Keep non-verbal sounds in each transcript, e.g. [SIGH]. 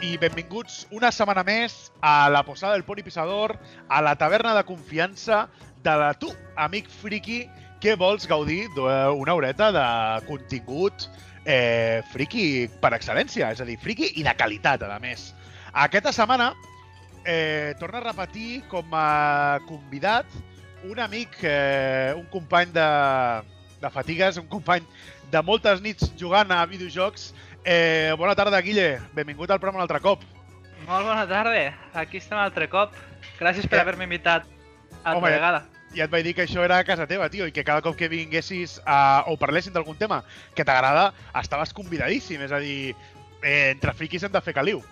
i benvinguts una setmana més a la posada del Poni Pisador, a la taverna de confiança de la tu, amic friki, que vols gaudir d'una horeta de contingut eh, friki per excel·lència, és a dir, friki i de qualitat, a més. Aquesta setmana eh, torna a repetir com a convidat un amic, eh, un company de, de fatigues, un company de moltes nits jugant a videojocs. Eh, bona tarda, Guille. Benvingut al programa un altre cop. Molt bona tarda. Aquí estem un altre cop. Gràcies per Eh, haver-me invitat altra home, vegada. Ja et vaig dir que això era a casa teva, tio, i que cada cop que vinguessis a, o parlessin d'algun tema que t'agrada, estaves convidadíssim. És a dir, eh, entre friquis hem de fer caliu.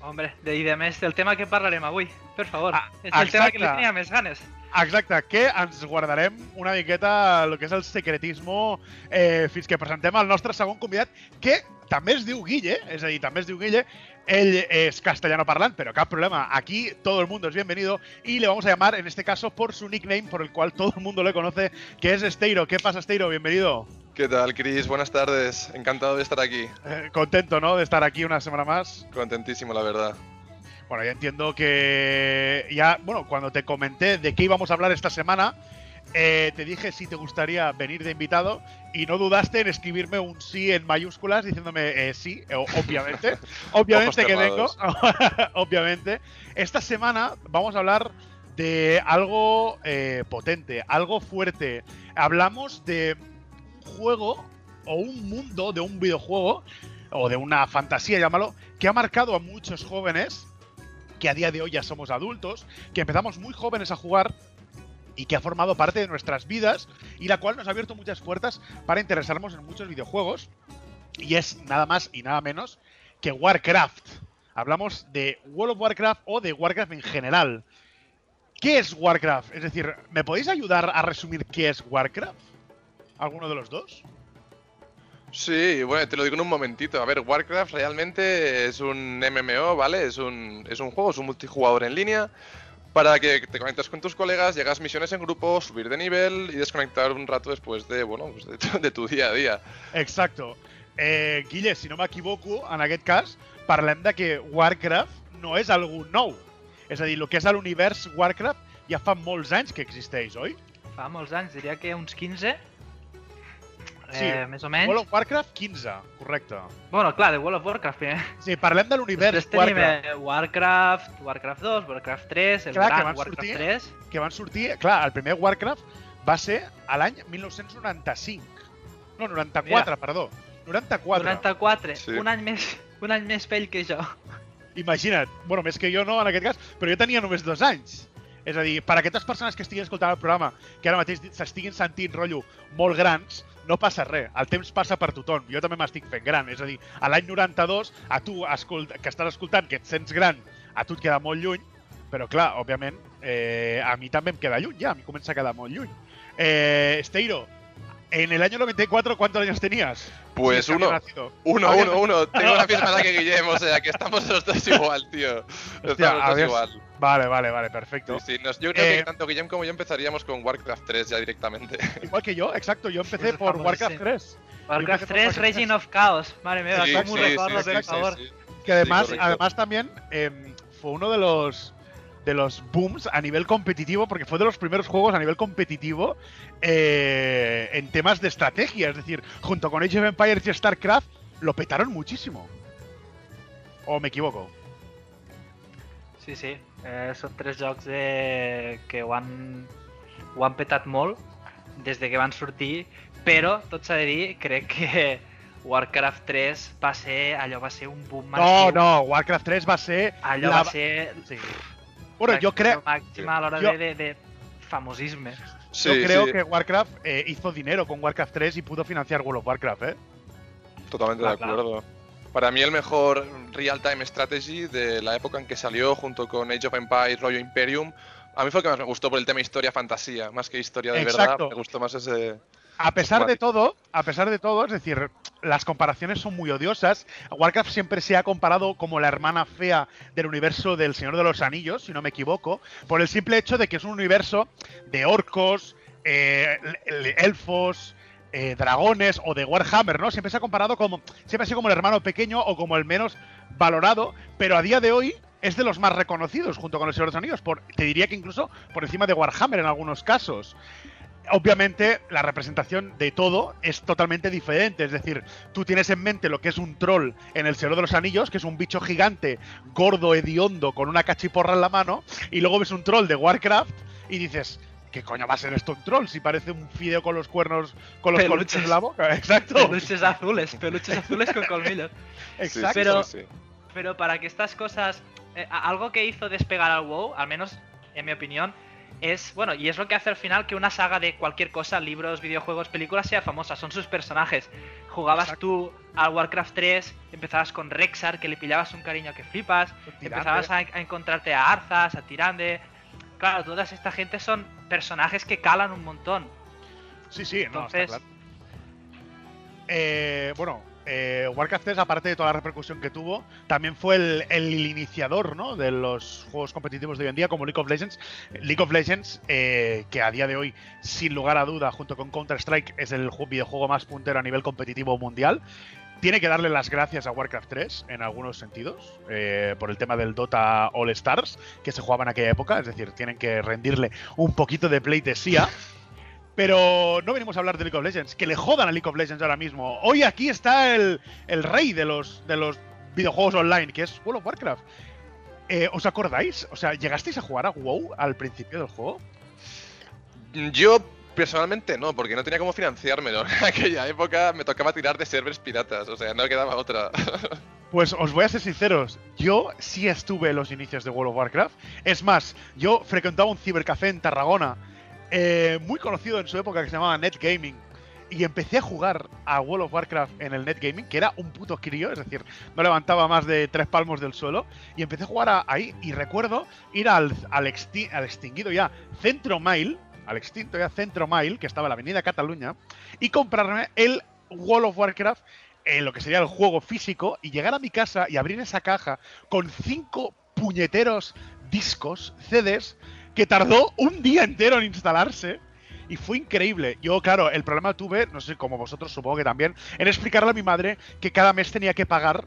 Hombre, de, i de més, del tema que parlarem avui, per favor. Ah, és el tema que li exacte. tenia més ganes. Exacte, que ens guardarem una miqueta el que és el secretismo eh, fins que presentem el nostre segon convidat, que també es diu Guille, és a dir, també es diu Guille, ell és castellano parlant, pero cap problema, aquí todo el mundo es bienvenido y le vamos a llamar, en este caso, por su nickname, por el cual todo el mundo le conoce, que es Esteiro. ¿Qué pasa, Esteiro? Bienvenido. ¿Qué tal, Chris? Buenas tardes. Encantado de estar aquí. Eh, contento, ¿no?, de estar aquí una semana más. Contentísimo, la verdad. Bueno, ya entiendo que ya, bueno, cuando te comenté de qué íbamos a hablar esta semana, eh, te dije si te gustaría venir de invitado y no dudaste en escribirme un sí en mayúsculas diciéndome eh, sí, obviamente, [LAUGHS] obviamente que vengo, [LAUGHS] obviamente. Esta semana vamos a hablar de algo eh, potente, algo fuerte. Hablamos de un juego o un mundo de un videojuego o de una fantasía, llámalo, que ha marcado a muchos jóvenes que a día de hoy ya somos adultos, que empezamos muy jóvenes a jugar y que ha formado parte de nuestras vidas y la cual nos ha abierto muchas puertas para interesarnos en muchos videojuegos y es nada más y nada menos que Warcraft. Hablamos de World of Warcraft o de Warcraft en general. ¿Qué es Warcraft? Es decir, ¿me podéis ayudar a resumir qué es Warcraft? ¿Alguno de los dos? Sí, bueno, te lo digo en un momentito. A ver, Warcraft realmente es un MMO, ¿vale? Es un, es un juego, es un multijugador en línea para que te conectes con tus colegas, llegas misiones en grupo, subir de nivel y desconectar un rato después de, bueno, pues de, tu, de tu día a día. Exacto. Eh, Guille, si no m'equivoco, en aquest cas, parlem de que Warcraft no és algú nou. És a dir, el que és l'univers Warcraft ja fa molts anys que existeix, oi? Fa molts anys, diria que uns 15. Sí, Eh, més o menys. World of Warcraft 15, correcte. Bueno, clar, de World of Warcraft primer. Sí, parlem de l'univers Després tenim Warcraft, eh, Warcraft, Warcraft 2, Warcraft 3, el Clar, que gran van Warcraft sortir. 3. que van sortir... Clar, el primer Warcraft va ser a l'any 1995. No, 94, Mira. perdó. 94. 94, Sí. un any més un any més vell que jo. Imagina't, bueno, més que jo no en aquest cas, però jo tenia només dos anys. És a dir, per a aquestes persones que estiguin escoltant el programa, que ara mateix s'estiguin sentint rotllo molt grans, no passa res. El temps passa per tothom. Jo també m'estic fent gran. És a dir, a l'any 92, a tu escolt que estàs escoltant, que et sents gran, a tu et queda molt lluny, però clar, òbviament, eh, a mi també em queda lluny ja, a mi comença a quedar molt lluny. Eh, Esteiro, en el año 94, ¿cuántos años tenías? Pues uno. Uno, uno, uno. Tengo la misma edad que [LAUGHS] Guillem, o sea que estamos los dos igual, tío. Hostia, Estamos los dos igual. Vale, vale, vale, perfecto. Sí, sí, nos- yo creo Eh, que tanto Guillem como yo empezaríamos con Warcraft 3 ya directamente. [LAUGHS] Igual que yo, exacto. Yo empecé por Warcraft sí. 3. Warcraft empecé por 3, Warcraft Raging 3. of Chaos. Madre mía, Sí, ¿cómo sí, por sí, favor? sí, sí. Que además, además también em, fue uno de los de los booms a nivel competitivo, porque fue de los primeros juegos a nivel competitivo eh, en temas de estrategia. Es decir, junto con Age of Empires y StarCraft, lo petaron muchísimo. ¿O me equivoco? Sí, sí. Eh, són tres jocs de... que ho han, ho han petat molt des de que van sortir, però, tot s'ha de dir, crec que Warcraft 3 va ser, allò va ser un boom No, massiu. no, Warcraft 3 va ser... Allò la- va ser... Sí. Bueno, yo creo, Màxima a l'hora jo- de, de, de famosisme. Sí, yo creo sí, que Warcraft eh, hizo dinero con Warcraft 3 y pudo financiar World of Warcraft, ¿eh? totalmente Ah, de claro. Para mí el mejor real-time strategy de la época en que salió junto con Age of Empires, Royal Imperium. A mí fue el que más me gustó por el tema historia-fantasía, más que historia de verdad. Me gustó más ese... A pesar de todo, a pesar de todo, es decir, las comparaciones son muy odiosas. Warcraft siempre se ha comparado como la hermana fea del universo del Señor de los Anillos, si no me equivoco, por el simple hecho de que es un universo de orcos, eh, elfos, eh, dragones o de Warhammer, ¿no? Siempre se ha comparado como, siempre ha sido como el hermano pequeño o como el menos valorado, pero a día de hoy es de los más reconocidos junto con el Señor de los Anillos, te diría que incluso por encima de Warhammer en algunos casos obviamente la representación de todo es totalmente diferente. Es decir, tú tienes en mente lo que es un troll en El Señor de los Anillos, que es un bicho gigante, gordo, hediondo, con una cachiporra en la mano, y luego ves un troll de Warcraft y dices. ¿Qué coño va a ser esto un troll? Si parece un fideo con los cuernos, con los Peluches. colmillos en la boca. [LAUGHS] Exacto. Peluches azules, peluches azules con colmillos. [LAUGHS] Exacto. Pero- sí, sí. Pero para que estas cosas. eh, algo que hizo despegar al WoW, al menos en mi opinión, es. Bueno, y es lo que hace al final que una saga de cualquier cosa, libros, videojuegos, películas, sea famosa. Son sus personajes. Jugabas Exacto. tú al Warcraft 3, empezabas con Rexar, que le pillabas un cariño que flipas. Empezabas a, a encontrarte a Arzas, a Tirande. Claro, toda esta gente son personajes que calan un montón. Sí, sí, no, está Entonces- claro. Eh, bueno, eh, Warcraft 3, aparte de toda la repercusión que tuvo, también fue el, el iniciador ¿no? de los juegos competitivos de hoy en día, como League of Legends. League of Legends, eh, que a día de hoy, sin lugar a duda, junto con Counter-Strike, es el ju- videojuego más puntero a nivel competitivo mundial. Tiene que darle las gracias a Warcraft 3 en algunos sentidos, eh, por el tema del Dota All Stars, que se jugaba en aquella época, es decir, tienen que rendirle un poquito de pleitesía. Pero no venimos a hablar de League of Legends, que le jodan a League of Legends ahora mismo. Hoy aquí está el, el rey de los, de los videojuegos online, que es World of Warcraft. Eh, ¿Os acordáis? O sea, ¿llegasteis a jugar a WoW al principio del juego? Yo personalmente no, porque no tenía cómo financiármelo. [LAUGHS] En aquella época me tocaba tirar de servers piratas, o sea, no quedaba otra. [LAUGHS] Pues os voy a ser sinceros, yo sí estuve en los inicios de World of Warcraft. Es más, yo frecuentaba un cibercafé en Tarragona, eh, muy conocido en su época, que se llamaba Net Gaming. Y empecé a jugar a World of Warcraft en el Net Gaming, que era un puto crío, es decir, no levantaba más de tres palmos del suelo. Y empecé a jugar ahí. Y recuerdo ir al, al, al extinguido ya Centro Mile, al extinto ya Centro Mile, que estaba en la Avenida Cataluña, y comprarme el World of Warcraft en lo que sería el juego físico y llegar a mi casa y abrir esa caja con cinco puñeteros discos, CDs, que tardó un día entero en instalarse. Y fue increíble. Yo, claro, el problema tuve, no sé, como vosotros supongo que también, en explicarle a mi madre que cada mes tenía que pagar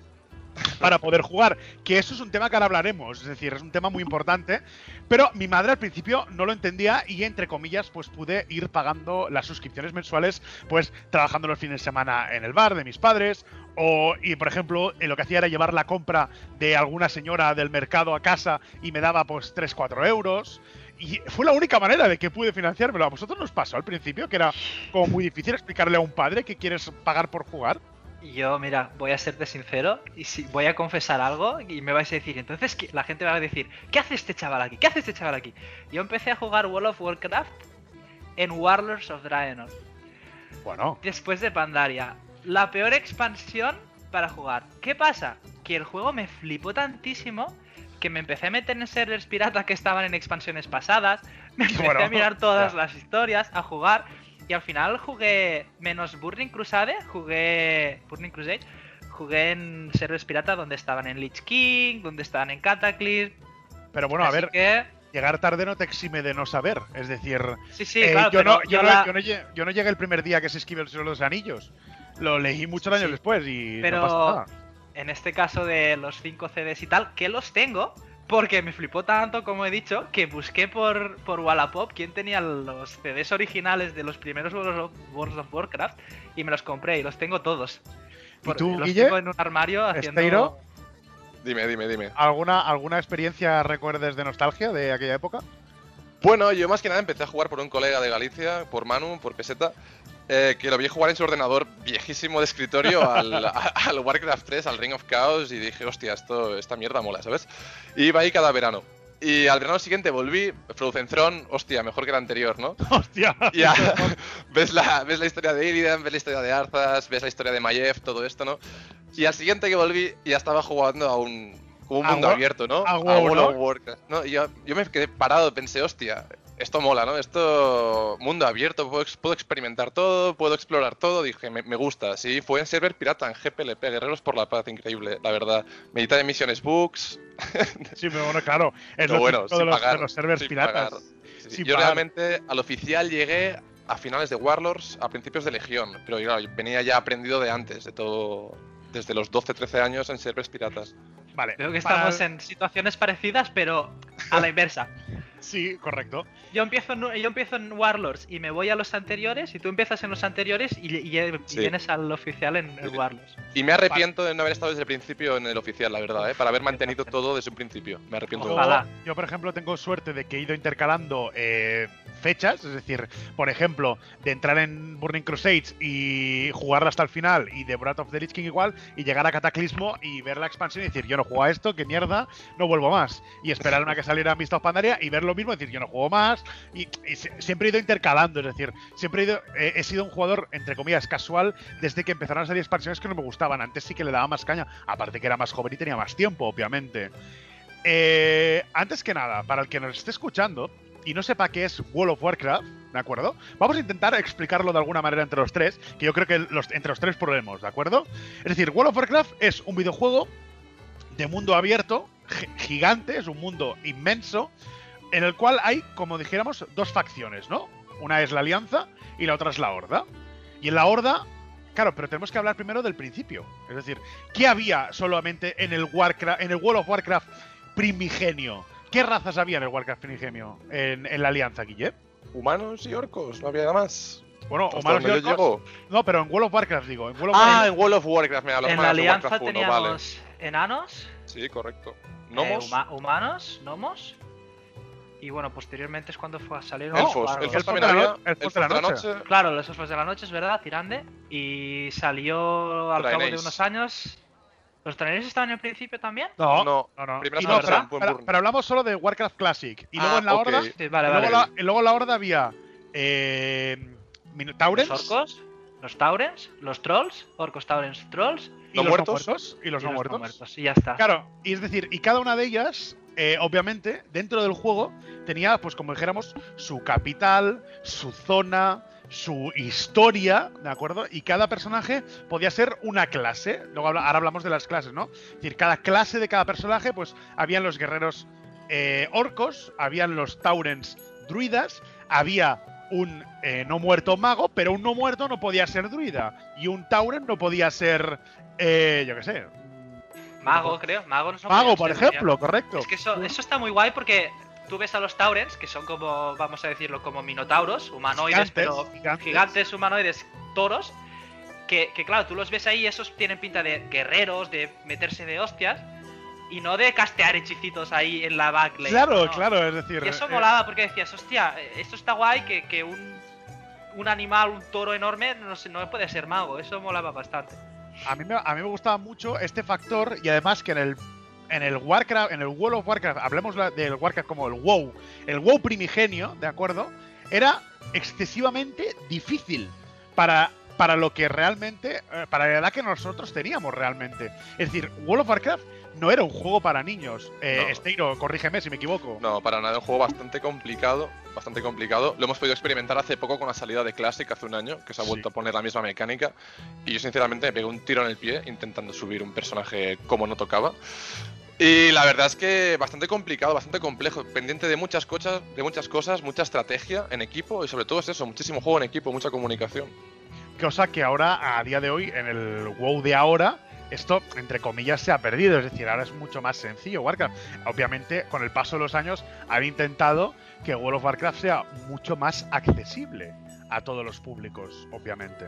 para poder jugar. Que eso es un tema que ahora hablaremos, es decir, es un tema muy importante. Pero mi madre al principio no lo entendía y, entre comillas, pues pude ir pagando las suscripciones mensuales, pues trabajando los fines de semana en el bar de mis padres. O, y por ejemplo, eh, lo que hacía era llevar la compra de alguna señora del mercado a casa y me daba pues 3-4 euros. Y fue la única manera de que pude financiármelo. ¿A vosotros nos pasó al principio que era como muy difícil explicarle a un padre que quieres pagar por jugar? Yo, mira, voy a serte sincero y si voy a confesar algo y me vais a decir, entonces ¿qué? la gente va a decir, ¿qué hace este chaval aquí? ¿Qué hace este chaval aquí? Yo empecé a jugar World of Warcraft en Warlords of Draenor, Bueno, después de Pandaria. La peor expansión para jugar. ¿Qué pasa? Que el juego me flipó tantísimo que me empecé a meter en servers pirata que estaban en expansiones pasadas, me empecé Bueno, a mirar todas ya. las historias, a jugar y al final jugué menos Burning Crusade, jugué Burning Crusade, jugué en servers pirata donde estaban en Lich King, donde estaban en Cataclysm. pero bueno, a ver, que llegar tarde no te exime de no saber. Es decir, sí, sí, eh, claro, yo, no, yo, yo no, la- yo no lle- yo no llegué el primer día que se escribió el Señor de los Anillos. Lo leí muchos años Sí. después y Pero- no pasa nada. en este caso de los 5 CDs y tal, que los tengo, porque me flipó tanto, como he dicho, que busqué por, por Wallapop quién tenía los CDs originales de los primeros World of, World of Warcraft y me los compré y los tengo todos. ¿Y tú, los Guille? tengo en un armario haciendo... Esteiro, dime, dime, dime. ¿alguna, ¿alguna experiencia recuerdes de nostalgia de aquella época? Bueno, yo más que nada empecé a jugar por un colega de Galicia, por Manu, por Peseta, eh, que lo vi jugar en su ordenador viejísimo de escritorio [LAUGHS] al, a- al Warcraft 3, al Ring of Chaos, y dije, hostia, esto, esta mierda mola, ¿sabes? Y iba ahí cada verano. Y al verano siguiente volví, Frozen Throne, hostia, mejor que el anterior, ¿no? [LAUGHS] Hostia. Ya, [LAUGHS] ves la, ves la historia de Illidan, ves la historia de Arthas, ves la historia de Maiev, todo esto, ¿no? Y al siguiente que volví, ya estaba jugando a un, como un A mundo abierto, ¿no? a World ¿no? of Warcraft, ¿no? Y yo, yo me quedé parado, pensé, hostia, esto mola, ¿no? Esto, mundo abierto, puedo, puedo experimentar todo, puedo explorar todo, dije, me, me gusta. Sí, fue en server pirata, en GPLP, Guerreros por la Paz, increíble, la verdad. Medita de misiones books, [LAUGHS] Sí, pero bueno, claro. Es pero lo bueno, típico de sin los, pagar. de los servers sin piratas. pagar. Sí, Sin yo pagar. realmente al oficial llegué a finales de Warlords, a principios de Legión, pero claro, yo venía ya aprendido de antes, de todo, desde los 12-13 años en servers piratas. Vale. Veo que para- estamos en situaciones parecidas, pero a la inversa. [LAUGHS] Sí, correcto. Yo empiezo, en, yo empiezo en Warlords y me voy a los anteriores, y tú empiezas en los anteriores y, y- y Sí. vienes al oficial en, Sí. Warlords. Y me arrepiento de no haber estado desde el principio en el oficial, la verdad, ¿eh? para haber mantenido [LAUGHS] todo desde un principio. Me arrepiento. Yo, Ojalá. yo, por ejemplo, tengo suerte de que he ido intercalando eh, fechas, es decir, por ejemplo, de entrar en Burning Crusades y jugarla hasta el final, y de Breath of the Lich King igual, y llegar a Cataclismo y ver la expansión y decir, yo no juego a esto, qué mierda, no vuelvo más. Y esperarme a que saliera Mist of Pandaria y ver lo mismo, y decir, yo no juego más. Y, siempre he ido intercalando, es decir, siempre he, ido, he sido un jugador, entre comillas, casual, desde que empezaron a salir expansiones que no me gustaban. Antes sí que le daba más caña, aparte que era más joven y tenía más tiempo, obviamente. Eh, antes que nada, para el que nos esté escuchando y no sepa qué es World of Warcraft, ¿de acuerdo? Vamos a intentar explicarlo de alguna manera entre los tres, que yo creo que entre los tres podremos, ¿de acuerdo? Es decir, World of Warcraft es un videojuego de mundo abierto, gi- gigante, es un mundo inmenso, en el cual hay, como dijéramos, dos facciones, ¿no? Una es la Alianza y la otra es la Horda. Y en la Horda, claro, pero tenemos que hablar primero del principio. Es decir, ¿qué había solamente en el Warcraft, en el World of Warcraft primigenio? ¿Qué razas había en el Warcraft primigenio en, en la Alianza, Guille? Humanos y orcos, no había nada más. Bueno, Hasta humanos y donde yo orcos- llego. No, pero en World of Warcraft digo. En World of Ah, Warcraft- en World of Warcraft, mira, los En la alianza Warcraft 1, teníamos vale. enanos, Sí, correcto. eh, Nomos, huma- humanos, gnomos. Y bueno, posteriormente es cuando fue a salir No, elfos, Warlords. elfos de la había, no- elfos elfos de la de la noche. noche. Claro, los elfos de la noche es verdad, Tirande. Y salió al cabo de unos años. ¿Los Draenei estaban en el principio también? No, No, no, no. primero no, pero, hablamos solo de Warcraft Classic. Y luego Ah, en la ok. Horda. Sí, y vale, luego, vale. la, y luego en la Horda había. Eh, Minotaurens. Los orcos, los taurens, los trolls, orcos, taurens, trolls y ¿No los muertos? no muertos. Y los y no los muertos. Y ya está. Claro, y es decir, y cada una de ellas, eh, obviamente, dentro del juego, tenía, pues como dijéramos, su capital, su zona, su historia, ¿de acuerdo? Y cada personaje podía ser una clase. Luego ahora hablamos de las clases, ¿no? Es decir, cada clase de cada personaje, pues habían los guerreros eh, orcos, habían los taurens druidas, había un eh, no muerto mago, pero un no muerto no podía ser druida. Y un tauren no podía ser, eh, yo qué sé, Mago, creo. Mago, no son Mago, por ser, ejemplo, correcto. Es que eso, eso está muy guay porque tú ves a los Taurens, que son como, vamos a decirlo, como minotauros, humanoides, Gigantes, pero gigantes. gigantes, humanoides, toros. Que, que claro, tú los ves ahí esos tienen pinta de guerreros, de meterse de hostias. Y no de castear hechicitos ahí en la backlane. Claro, no. claro, es decir. Y eso eh, molaba porque decías, hostia, esto está guay que, que un, un animal, un toro enorme, no, no puede ser mago. Eso molaba bastante. A, mí me, a mí me gustaba mucho este factor y además que en el en el Warcraft, en el World of Warcraft, hablemos del Warcraft como el WoW, el WoW primigenio, ¿de acuerdo? Era excesivamente difícil para, para lo que realmente, eh, para la edad que nosotros teníamos realmente. Es decir, World of Warcraft no era un juego para niños. Eh, No. Esteiro, corrígeme si me equivoco. No, para nada, un juego bastante complicado, bastante complicado. Lo hemos podido experimentar hace poco con la salida de Classic hace un año, que se ha Sí. vuelto a poner la misma mecánica. Y yo sinceramente me pegué un tiro en el pie intentando subir un personaje como no tocaba. Y la verdad es que bastante complicado, bastante complejo, pendiente de muchas cosas, de muchas cosas, mucha estrategia en equipo y sobre todo es eso, muchísimo juego en equipo, mucha comunicación. Cosa que ahora, a día de hoy, en el WoW de ahora, esto, entre comillas, se ha perdido. Es decir, ahora es mucho más sencillo Warcraft. Obviamente, con el paso de los años, han intentado que World of Warcraft sea mucho más accesible a todos los públicos, obviamente.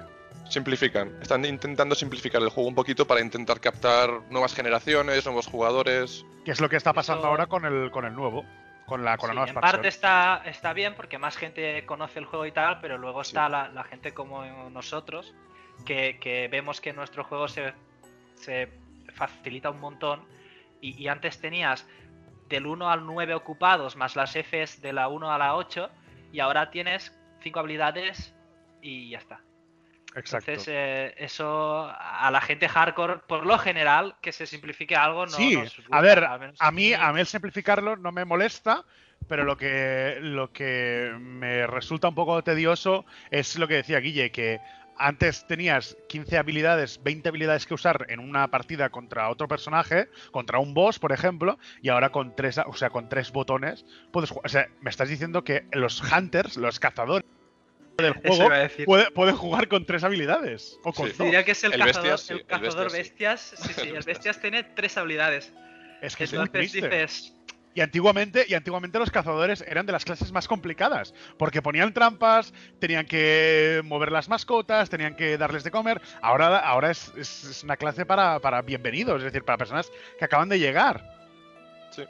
Simplifican, están intentando simplificar el juego un poquito para intentar captar nuevas generaciones, nuevos jugadores. Que es lo que está pasando Eso- ahora con el, con el nuevo, con la, con la Sí, nueva en expansión. parte está, está bien porque más gente conoce el juego y tal, pero luego está la, la gente como nosotros, que, que vemos que nuestro juego se, se facilita un montón y, y antes tenías del 1 al 9 ocupados, más las Fs de la 1 a la 8, y ahora tienes 5 habilidades y ya está. Exacto. Entonces, eh, eso a la gente hardcore, por lo general, que se simplifique algo, no sí, nos gusta, a ver, al menos a mí, a mí el simplificarlo no me molesta, pero lo que, lo que me resulta un poco tedioso es lo que decía Guille, que antes tenías 15 habilidades, 20 habilidades que usar en una partida contra otro personaje, contra un boss, por ejemplo, y ahora con tres, o sea, con tres botones puedes jugar. O sea, me estás diciendo que los hunters, los cazadores del juego, puede- pueden jugar con tres habilidades. O con Sí. Diría que es el, El cazador, bestias, sí, el el cazador bestias, bestias. Sí, sí, El [LAUGHS] bestias. tiene tres habilidades. Es que Entonces dices, Y antiguamente, y antiguamente los cazadores eran de las clases más complicadas, porque ponían trampas, tenían que mover las mascotas, tenían que darles de comer. Ahora, ahora es, es- es una clase para, para bienvenidos, es decir, para personas que acaban de llegar. Sí,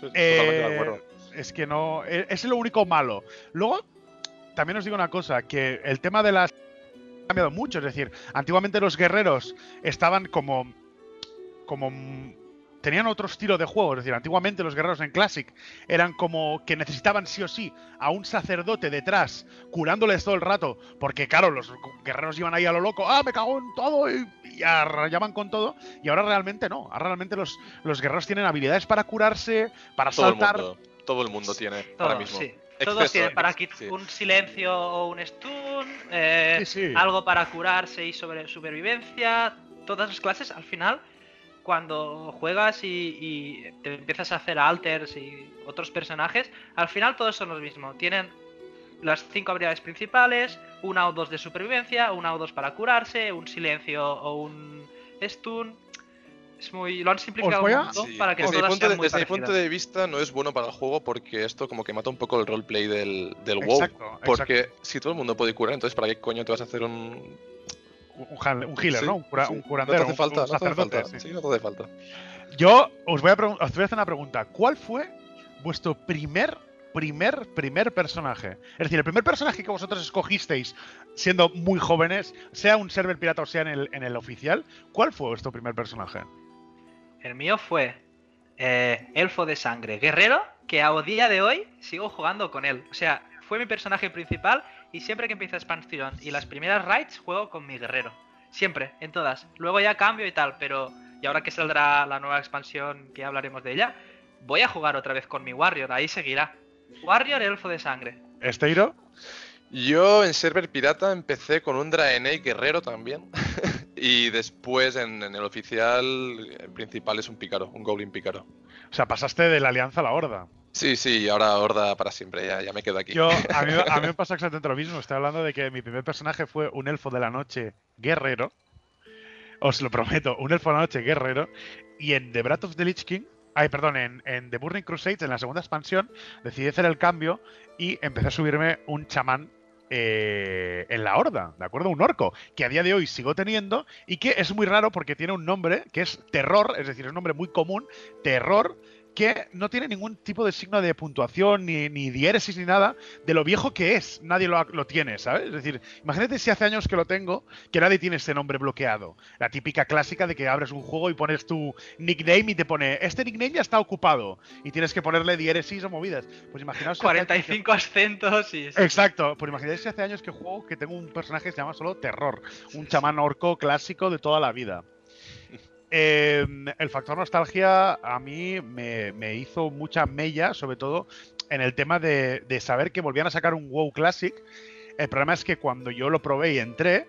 sí, Eh, totalmente de acuerdo. Es que no. e- Es lo único malo. Luego, también os digo una cosa, que el tema de las. ha cambiado mucho. Es decir, antiguamente los guerreros estaban como. como. Tenían otro estilo de juego. Es decir, antiguamente los guerreros en Classic eran como que necesitaban sí o sí a un sacerdote detrás, curándoles todo el rato. Porque, claro, los guerreros iban ahí a lo loco. ¡Ah, me cago en todo! Y, y arrayaban con todo. Y ahora realmente no. Ahora realmente los, los guerreros tienen habilidades para curarse, para Todo el saltar. mundo, todo el mundo tiene todo, ahora mismo. sí. Todos tienen para sí. un silencio o un stun, eh, Sí, sí. algo para curarse y sobre supervivencia. Todas las clases, al final, cuando juegas y, y te empiezas a hacer alters y otros personajes, al final todos son los mismos. Tienen las cinco habilidades principales, una o dos de supervivencia, una o dos para curarse, un silencio o un stun. Es muy, lo han simplificado un montón Sí, para que desde mi todas punto, sean de, muy desde mi punto de vista no es bueno para el juego porque esto como que mata un poco el roleplay del, del WoW. Exacto, Porque si todo el mundo puede curar, entonces ¿para qué coño te vas a hacer un, un, healer, Sí, ¿no? Un, cura- sí. un curandero. No te hace falta, un no te hace sacerdote, falta. sí. Sí, no te hace falta. Yo os voy, a pregun- os voy a hacer una pregunta. ¿Cuál fue vuestro primer, primer, primer personaje? Es decir, el primer personaje que vosotros escogisteis siendo muy jóvenes, sea un server pirata o sea en el, en el oficial, ¿cuál fue vuestro primer personaje? El mío fue eh, Elfo de Sangre, guerrero, que a día de hoy sigo jugando con él. O sea, fue mi personaje principal y siempre que empieza expansión y las primeras raids juego con mi guerrero. Siempre, en todas. Luego ya cambio y tal, pero y ahora que saldrá la nueva expansión, que hablaremos de ella, voy a jugar otra vez con mi Warrior, ahí seguirá. Warrior Elfo de Sangre. ¿Esteiro? Yo en server pirata empecé con un Draenei guerrero también. [LAUGHS] y después en, en el oficial el principal es un pícaro, un goblin pícaro. O sea, pasaste de la alianza a la horda. Sí, sí, y ahora horda para siempre, ya, ya me quedo aquí. Yo, a mí, a mí me [LAUGHS] pasa exactamente lo mismo. Estoy hablando de que mi primer personaje fue un elfo de la noche guerrero. Os lo prometo, un elfo de la noche guerrero. Y en The Breath of the Lich King, ay, perdón, en, en The Burning Crusades, en la segunda expansión, decidí hacer el cambio y empecé a subirme un chamán eh, en la horda, ¿de acuerdo? Un orco, que a día de hoy sigo teniendo y que es muy raro porque tiene un nombre que es terror, es decir, es un nombre muy común, terror, que no tiene ningún tipo de signo de puntuación, ni, ni diéresis, ni nada, de lo viejo que es. Nadie lo, lo tiene, ¿sabes? Es decir, imagínate si hace años que lo tengo, que nadie tiene ese nombre bloqueado. La típica clásica de que abres un juego y pones tu nickname y te pone, este nickname ya está ocupado, y tienes que ponerle diéresis o movidas. Pues imaginaos... si hace años que- 45 acentos y... Exacto, pues imagináis si hace años que juego que tengo un personaje que se llama solo Terror, un chamán orco clásico de toda la vida. Eh, el factor nostalgia a mí me, me hizo mucha mella, sobre todo en el tema de, de saber que volvían a sacar un WoW Classic. El problema es que cuando yo lo probé y entré,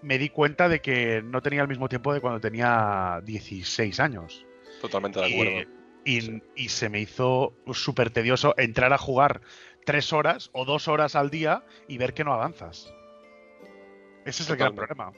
me di cuenta de que no tenía el mismo tiempo de cuando tenía 16 años. Totalmente de acuerdo. Y, Sí. y se me hizo súper tedioso entrar a jugar tres horas o dos horas al día y ver que no avanzas. Ese es el gran problema.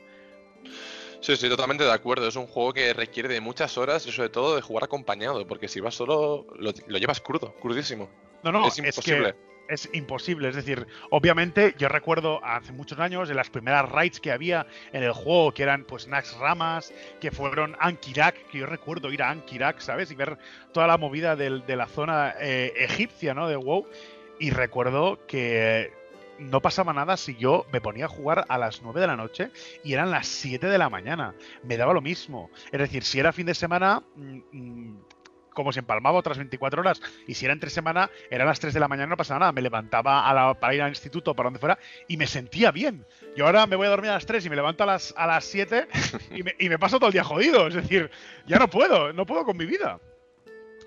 Sí, sí, totalmente de acuerdo. Es un juego que requiere de muchas horas y sobre todo de jugar acompañado, porque si vas solo lo, lo llevas crudo, crudísimo. No, no, es imposible. que es imposible. Es decir, obviamente, yo recuerdo hace muchos años en las primeras raids que había en el juego, que eran pues Nax Ramas, que fueron Ankirak, que yo recuerdo ir a Ankirak, ¿sabes? Y ver toda la movida del- de la zona eh, egipcia, ¿no? De WoW. Y recuerdo que no pasaba nada si yo me ponía a jugar a las 9 de la noche y eran las 7 de la mañana. Me daba lo mismo. Es decir, si era fin de semana, mm, mm, como si empalmaba otras 24 horas. Y si era entre semana, era las 3 de la mañana, no pasaba nada. Me levantaba para ir al instituto, para donde fuera, y me sentía bien. Y ahora me voy a dormir a las 3 y me levanto a las, a las 7 y me, y me paso todo el día jodido. Es decir, ya no puedo, no puedo con mi vida.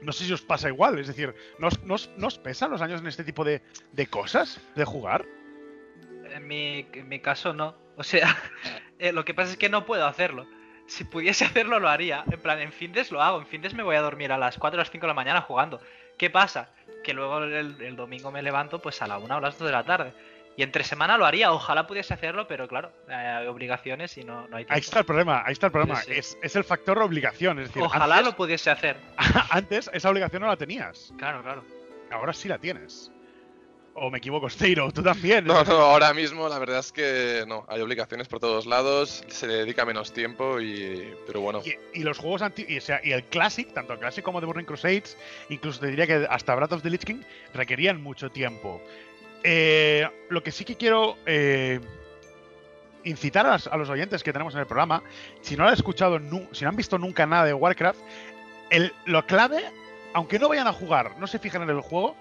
No sé si os pasa igual, es decir, ¿nos, nos, nos pesan los años en este tipo de, de cosas, de jugar? En mi, en mi caso no. O sea, [LAUGHS] eh, lo que pasa es que no puedo hacerlo. Si pudiese [LAUGHS] hacerlo lo haría. En plan, en Findes lo hago. En Findes me voy a dormir a las 4 o las 5 de la mañana jugando. ¿Qué pasa? Que luego el, el domingo me levanto pues a la 1 o las 2 de la tarde. Y entre semana lo haría, ojalá pudiese hacerlo, pero claro, eh, hay obligaciones y no, no hay tiempo. Ahí está el problema, ahí está el problema. Sí, sí. Es, es el factor obligación. Es decir, Ojalá antes, lo pudiese hacer. [LAUGHS] antes esa obligación no la tenías. Claro, claro. Ahora sí la tienes. O me equivoco, [LAUGHS] Steiro, tú también. No, no, ahora mismo la verdad es que no, hay obligaciones por todos lados, se le dedica menos tiempo y... Pero bueno. Y, y los juegos antiguos, y, o sea, y el Classic, tanto el Classic como The Burning Crusades, incluso te diría que hasta Breath of the Lich King, requerían mucho tiempo. Eh, lo que sí que quiero eh, incitar a, los oyentes que tenemos en el programa, si no han escuchado, nu- si no han visto nunca nada de Warcraft, el, lo clave, aunque no vayan a jugar, no se fijen en el juego,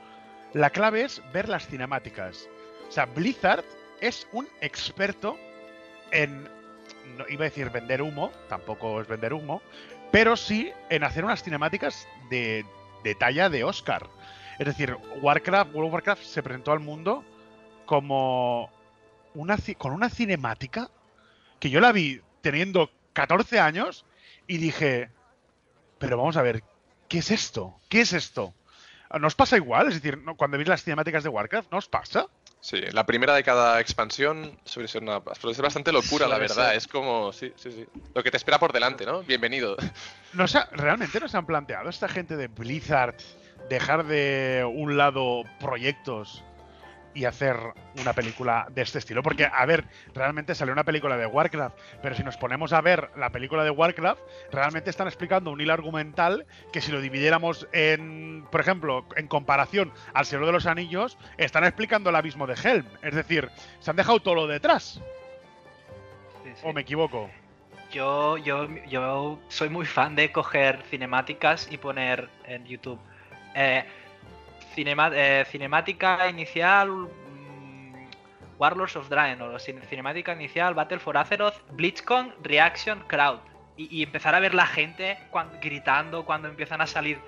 la clave es ver las cinemáticas. O sea, Blizzard es un experto en, no, iba a decir vender humo, tampoco es vender humo, pero sí en hacer unas cinemáticas de, de talla de Oscar. Es decir, Warcraft, World of Warcraft se presentó al mundo como una con una cinemática que yo la vi teniendo 14 años y dije, pero vamos a ver, ¿qué es esto? ¿Qué es esto? ¿Nos pasa igual? Es decir, ¿no? cuando veis las cinemáticas de Warcraft, ¿no os pasa? Sí, la primera de cada expansión suele ser, una, suele ser bastante locura, la verdad. Es como, sí, sí, sí. Lo que te espera por delante, ¿no? Bienvenido. [LAUGHS] ¿No se ha- ¿Realmente no se han planteado esta gente de Blizzard dejar de un lado proyectos y hacer una película de este estilo? Porque, a ver, realmente salió una película de Warcraft, pero si nos ponemos a ver la película de Warcraft, realmente están explicando un hilo argumental que si lo dividiéramos en, por ejemplo, en comparación al Señor de los Anillos, están explicando el abismo de Helm. Es decir, se han dejado todo lo detrás. Sí, sí. ¿O me equivoco? Yo, yo, yo soy muy fan de coger cinemáticas y poner en YouTube. eh, eh, cinemática inicial mm, Warlords of Draenor, cinemática inicial Battle for Azeroth, BlitzCon, Reaction, Crowd. Y, empezar a ver la gente gritando cuando empiezan a salir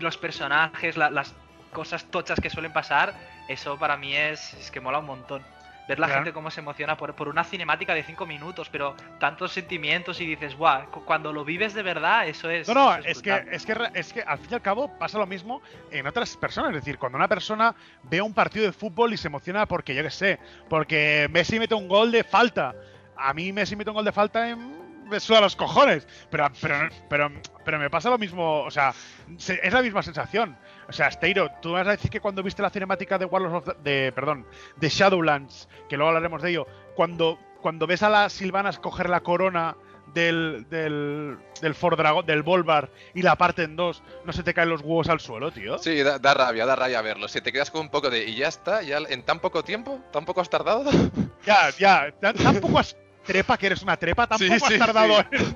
los personajes, la- las cosas tochas que suelen pasar, eso para mí es, es que mola un montón. Ver la Claro. gente cómo se emociona por, por una cinemática de 5 minutos, pero tantos sentimientos y dices, guau, cu- cuando lo vives de verdad, eso es. No, no, es que, brutal". es, que, es que al fin y al cabo pasa lo mismo en otras personas. Es decir, cuando una persona ve un partido de fútbol y se emociona porque, yo qué sé, porque Messi mete un gol de falta. A mí Messi mete un gol de falta mm, me suda los cojones. Pero, pero, pero, pero me pasa lo mismo, o sea, se- es la misma sensación. O sea, Steiro, tú vas a decir que cuando viste la cinemática de Warlords of the- de, perdón, de Shadowlands, que luego hablaremos de ello, cuando, cuando ves a las Silvanas coger la corona del, del, del Ford Dragon, del Volvar y la parte en dos, no se te caen los huevos al suelo, tío. Sí, da, da rabia, da rabia verlo. Si te quedas con un poco de. Y ya está, ya en tan poco tiempo, tan poco has tardado. [LAUGHS] Ya, ya, tan- tampoco has trepa que eres una trepa, tampoco Sí, has sí, tardado sí. en... ¿En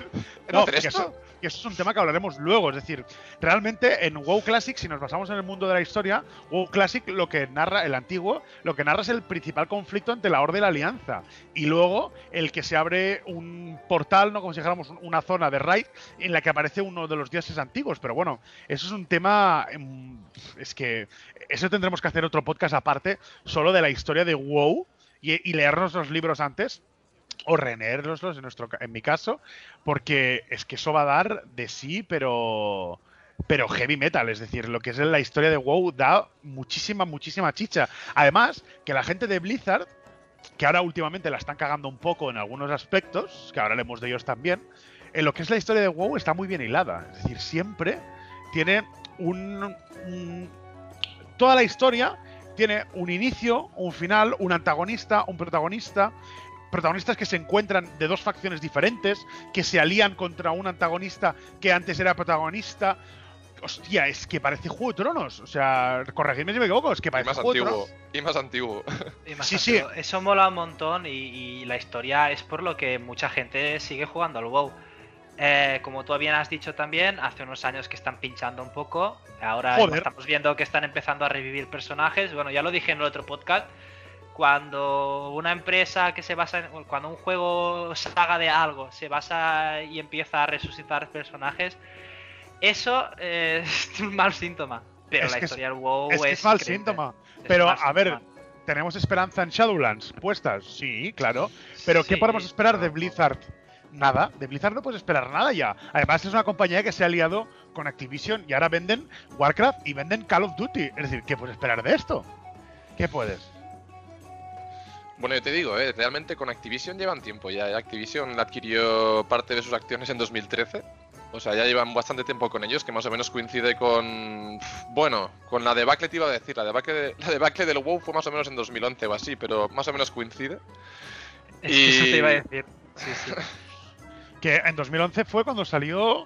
No, que esto? Que eso es un tema que hablaremos luego. Es decir, realmente en WoW Classic, si nos basamos en el mundo de la historia, WoW Classic lo que narra, el antiguo, lo que narra es el principal conflicto entre la Horda y la Alianza. Y luego el que se abre un portal, no como si dijéramos un- una zona de raid, en la que aparece uno de los dioses antiguos. Pero bueno, eso es un tema. em, Es que eso tendremos que hacer otro podcast aparte, solo de la historia de WoW y, y leernos los libros antes o releérnoslos en nuestro en mi caso porque es que eso va a dar de sí pero pero heavy metal. Es decir lo que es la historia de WoW da muchísima muchísima chicha. Además que la gente de Blizzard que ahora últimamente la están cagando un poco en algunos aspectos que ahora haremos de ellos también en lo que es la historia de WoW está muy bien hilada. Es decir siempre tiene un- toda la historia tiene un inicio, un final, un antagonista, un protagonista, protagonistas que se encuentran de dos facciones diferentes, que se alían contra un antagonista que antes era protagonista. Hostia, es que parece Juego de Tronos. O sea, corregidme si me equivoco, es que Y parece más Juego de antiguo. Tronos. Y más antiguo. [LAUGHS] Y más Sí, sí. antiguo. Eso mola un montón y, y la historia es por lo que mucha gente sigue jugando al WoW. Eh, como tú bien has dicho también, hace unos años que están pinchando un poco. Ahora Joder. estamos viendo que están empezando a revivir personajes. Bueno, ya lo dije en el otro podcast. Cuando una empresa que se basa en. Cuando un juego saga de algo se basa y empieza a resucitar personajes, eso eh, [LAUGHS] es un mal síntoma. Pero Es la es- historia del WoW es que es. es mal síntoma. Es Pero, mal a ver. ¿tenemos esperanza en Shadowlands puestas? Sí, claro. Pero ¿qué podemos esperar de Blizzard? Nada, de Blizzard no puedes esperar nada ya. Además es una compañía que se ha aliado con Activision y ahora venden Warcraft y venden Call of Duty. Es decir, ¿qué puedes esperar de esto? ¿Qué puedes? Bueno, yo te digo, ¿eh? realmente con Activision llevan tiempo ya. ¿eh? Activision adquirió parte de sus acciones en 2013. O sea, ya llevan bastante tiempo con ellos, que más o menos coincide con. Bueno, con la debacle te iba a decir. La debacle, de- la debacle del WoW fue más o menos en 2011 o así, pero más o menos coincide. Es que eso te iba a y- decir. Sí, sí. [LAUGHS] Que en 2011 fue cuando salió.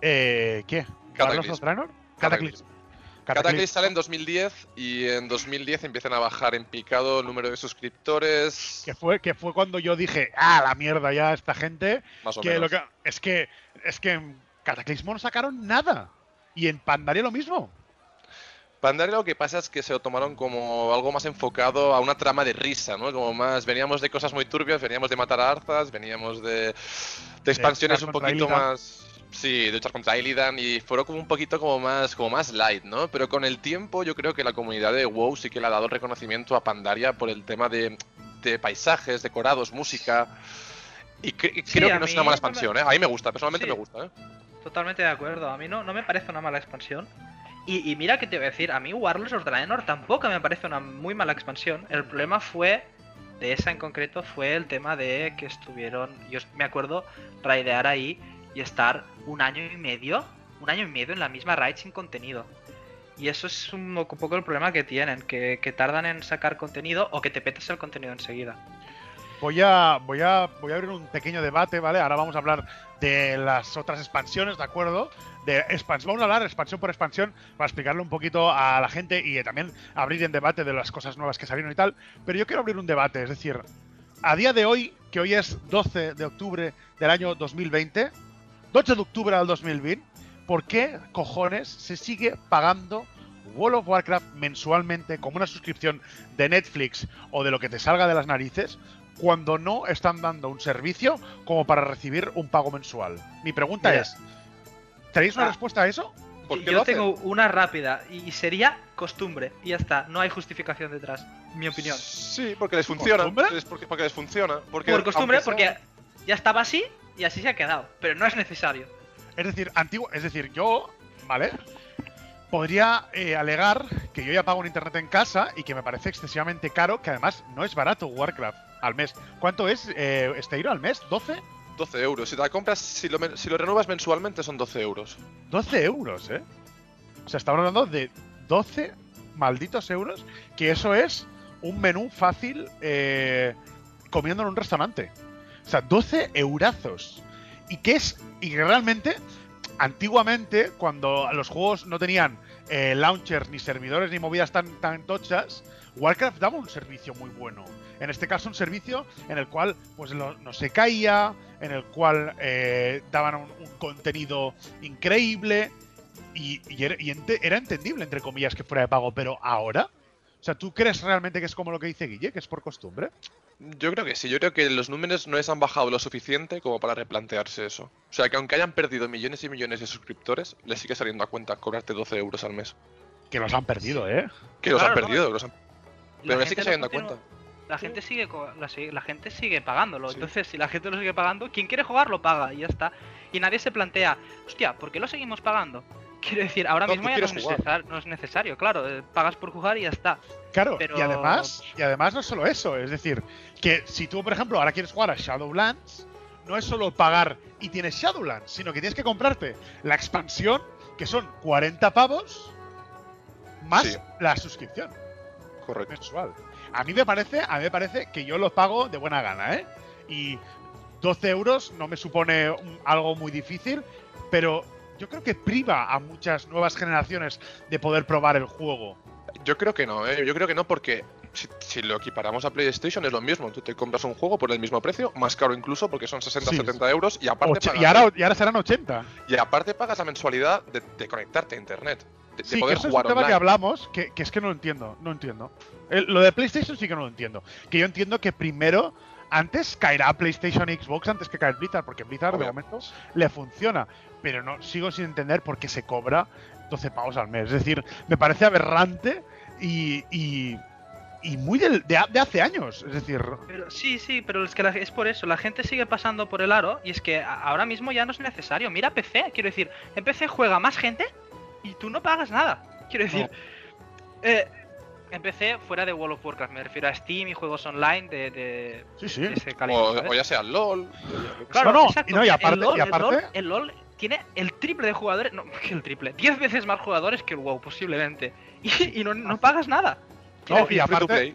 Eh, ¿Qué? ¿Warlords of? Cataclysm. Cataclysm sale en 2010 y en 2010 empiezan a bajar en picado el número de suscriptores. Que fue, que fue cuando yo dije, ah, la mierda ya esta gente. Más o Que menos. lo que, es que es que en Cataclysmo no sacaron nada. Y en Pandaria lo mismo. Pandaria lo que pasa es que se lo tomaron como algo más enfocado a una trama de risa, ¿no? Como más, veníamos de cosas muy turbias, veníamos de matar a Arzas, veníamos de, de expansiones un poquito más... Sí, de luchar contra Illidan y fueron como un poquito como más, como más light, ¿no? Pero con el tiempo yo creo que la comunidad de WoW sí que le ha dado reconocimiento a Pandaria por el tema de, de paisajes, decorados, música... Y cre- y Sí, creo que no es una mala expansión, ¿eh? A mí me gusta, personalmente Sí. me gusta, ¿eh? Totalmente de acuerdo. A mí no, no me parece una mala expansión. Y, y mira que te voy a decir, a mí Warlords of Draenor tampoco me parece una muy mala expansión. El problema fue, de esa en concreto, fue el tema de que estuvieron, yo me acuerdo, raidear ahí y estar un año y medio, un año y medio en la misma raid sin contenido. Y eso es un poco el problema que tienen, que, tardan en sacar contenido o que te petes el contenido enseguida. Voy a, voy a, voy a abrir un pequeño debate, ¿vale? Ahora vamos a hablar de las otras expansiones, ¿de acuerdo? De expansión. Vamos a hablar expansión por expansión para explicarle un poquito a la gente y también abrir en debate de las cosas nuevas que salieron y tal. Pero yo quiero abrir un debate, es decir, a día de hoy, que hoy es 12 de octubre del año 2020, 12 de octubre del 2020, ¿por qué cojones se sigue pagando World of Warcraft mensualmente como una suscripción de Netflix o de lo que te salga de las narices cuando no están dando un servicio como para recibir un pago mensual? Mi pregunta Mira. es, ¿tenéis una Ah. respuesta a eso? ¿Por qué Yo tengo una rápida y sería costumbre. Y ya está, no hay justificación detrás, mi opinión. Sí, porque les funciona. ¿Costumbre? Es porque, porque les funciona. Porque Por costumbre, sea- porque ya estaba así y así se ha quedado. Pero no es necesario. Es decir, antiguo, es decir, yo, ¿vale? Podría eh, alegar que yo ya pago un internet en casa y que me parece excesivamente caro, que además no es barato Warcraft al mes. ¿Cuánto es eh, este euro al mes? ¿12? 12 euros. Si te la compras, si lo, men- si lo renuevas mensualmente son 12 euros. 12 euros, ¿eh? O sea, estamos hablando de 12 malditos euros, que eso es un menú fácil eh, comiendo en un restaurante. O sea, 12 eurazos. Y que es, y realmente, antiguamente, cuando los juegos no tenían eh, launchers, ni servidores, ni movidas tan, tan tochas, Warcraft daba un servicio muy bueno. En este caso, un servicio en el cual pues no se caía, en el cual eh, daban un, contenido increíble y, era, era entendible, entre comillas, que fuera de pago. Pero ahora, sea, ¿tú crees realmente que es como lo que dice Guille, que es por costumbre? Yo creo que sí. Yo creo que los números no les han bajado lo suficiente como para replantearse eso. O sea, que aunque hayan perdido millones y millones de suscriptores, les sigue saliendo a cuenta cobrarte 12 euros al mes. Que los han perdido, ¿eh? Que los han no. perdido. los han- Pero les sigue saliendo a cuenta. La gente sigue co- la, gente sigue pagándolo. Sí. Entonces, si la gente lo sigue pagando, quien quiere jugar lo paga y ya está. Y nadie se plantea, hostia, ¿por qué lo seguimos pagando? Quiero decir, ahora No, mismo ya no es, necesar- no es necesario, claro. eh, pagas por jugar y ya está. Claro, Pero- y además, y además no es solo eso, es decir, que si tú, por ejemplo, ahora quieres jugar a Shadowlands, no es solo pagar y tienes Shadowlands, sino que tienes que comprarte la expansión, que son 40 pavos, más Sí. la suscripción Correcto. mensual. A mí me parece, a mí me parece que yo lo pago de buena gana, ¿eh? Y 12 euros no me supone un- algo muy difícil, pero yo creo que priva a muchas nuevas generaciones de poder probar el juego. Yo creo que no, ¿eh? Yo creo que no porque si, lo equiparamos a PlayStation es lo mismo. Tú te compras un juego por el mismo precio, más caro incluso, porque son 60 Sí. 70 euros, y aparte, pagas, y, ahora, y ahora serán 80. y aparte pagas la mensualidad de, de conectarte a internet, de, de Sí, que poder eso es un jugar tema online. que hablamos, que, que es que no lo entiendo, no entiendo. El- lo de PlayStation sí que no lo entiendo. Que yo entiendo que primero, antes caerá PlayStation y Xbox antes que caer Blizzard, porque Blizzard de momento le funciona. Pero no sigo sin entender por qué se cobra 12 pavos al mes. Es decir, me parece aberrante y, y, y muy de, de hace años. Es decir, Pero, sí, sí, pero es que la- es por eso, la gente sigue pasando por el aro y es que ahora mismo ya no es necesario. Mira PC, quiero decir, en PC juega más gente y tú no pagas nada. Quiero decir, eh, en PC, fuera de World of Warcraft, me refiero a Steam y juegos online de, de, sí, sí. de ese calibre. O, ya sea LOL. Claro, No, no, exacto. y no, y El aparte- LOL- y el aparte- LOL- el LOL tiene el triple de jugadores, no, que [LAUGHS] el triple, 10 veces más jugadores que el WoW posiblemente. [LAUGHS] Y, y no, no pagas nada. No, y aparte-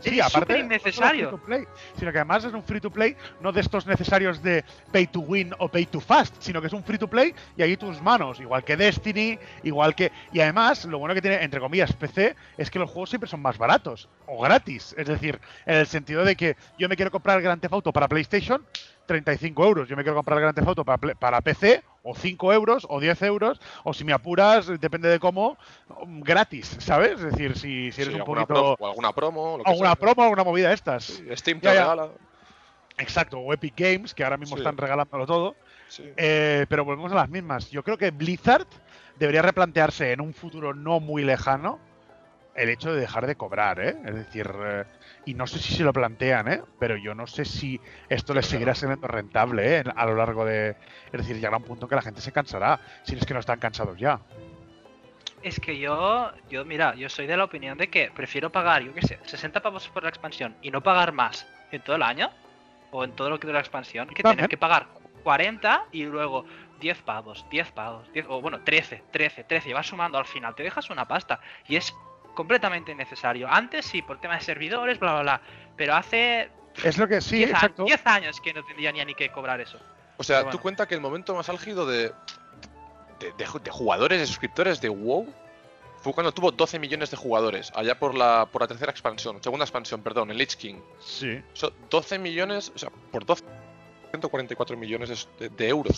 Sí, Es aparte no innecesario. free to play, sino que además es un free to play no de estos necesarios de pay to win o pay to fast, sino que es un free to play y ahí tus manos, igual que Destiny, igual que y además lo bueno que tiene entre comillas PC es que los juegos siempre son más baratos o gratis, es decir, en el sentido de que yo me quiero comprar Grand Theft Auto para PlayStation 35 euros, yo me quiero comprar el Grand Theft Auto para, para PC o 5 euros o 10 euros o si me apuras depende de cómo gratis, ¿sabes? Es decir, si, si eres Sí, un alguna poquito pro- o alguna promo. Lo que alguna sea. promo, alguna movida de estas. Sí, Steam te regala. Exacto, o Epic Games, que ahora mismo Sí. están regalándolo todo. Eh, pero volvemos a las mismas. Yo creo que Blizzard debería replantearse en un futuro no muy lejano el hecho de dejar de cobrar, ¿eh? Es decir, eh, y no sé si se lo plantean, ¿eh? Pero yo no sé si esto les seguirá siendo rentable, ¿eh? A lo largo de... Es decir, llegará un punto que la gente se cansará, si es que no están cansados ya. Es que yo, yo, mira, yo soy de la opinión de que prefiero pagar, yo qué sé, 60 pavos por la expansión y no pagar más en todo el año o en todo lo que dura la expansión, que tener que pagar 40 y luego 10 pavos, 10 pavos, 10, o bueno, 13, 13, 13, y vas sumando al final, te dejas una pasta y es completamente innecesario. Antes sí, por tema de servidores, bla, bla, bla, pero hace Es lo que sí, 10, exacto. años, 10 años que no tendría ni, ni que cobrar eso. O sea, Pero tú bueno. cuenta que el momento más álgido de, de, de ju- de jugadores, de suscriptores de WoW, fue cuando tuvo 12 millones de jugadores, allá por la, por la tercera expansión, segunda expansión, perdón, el Lich King. Sí. Son 12 millones, o sea, por 12, 144 millones de, de euros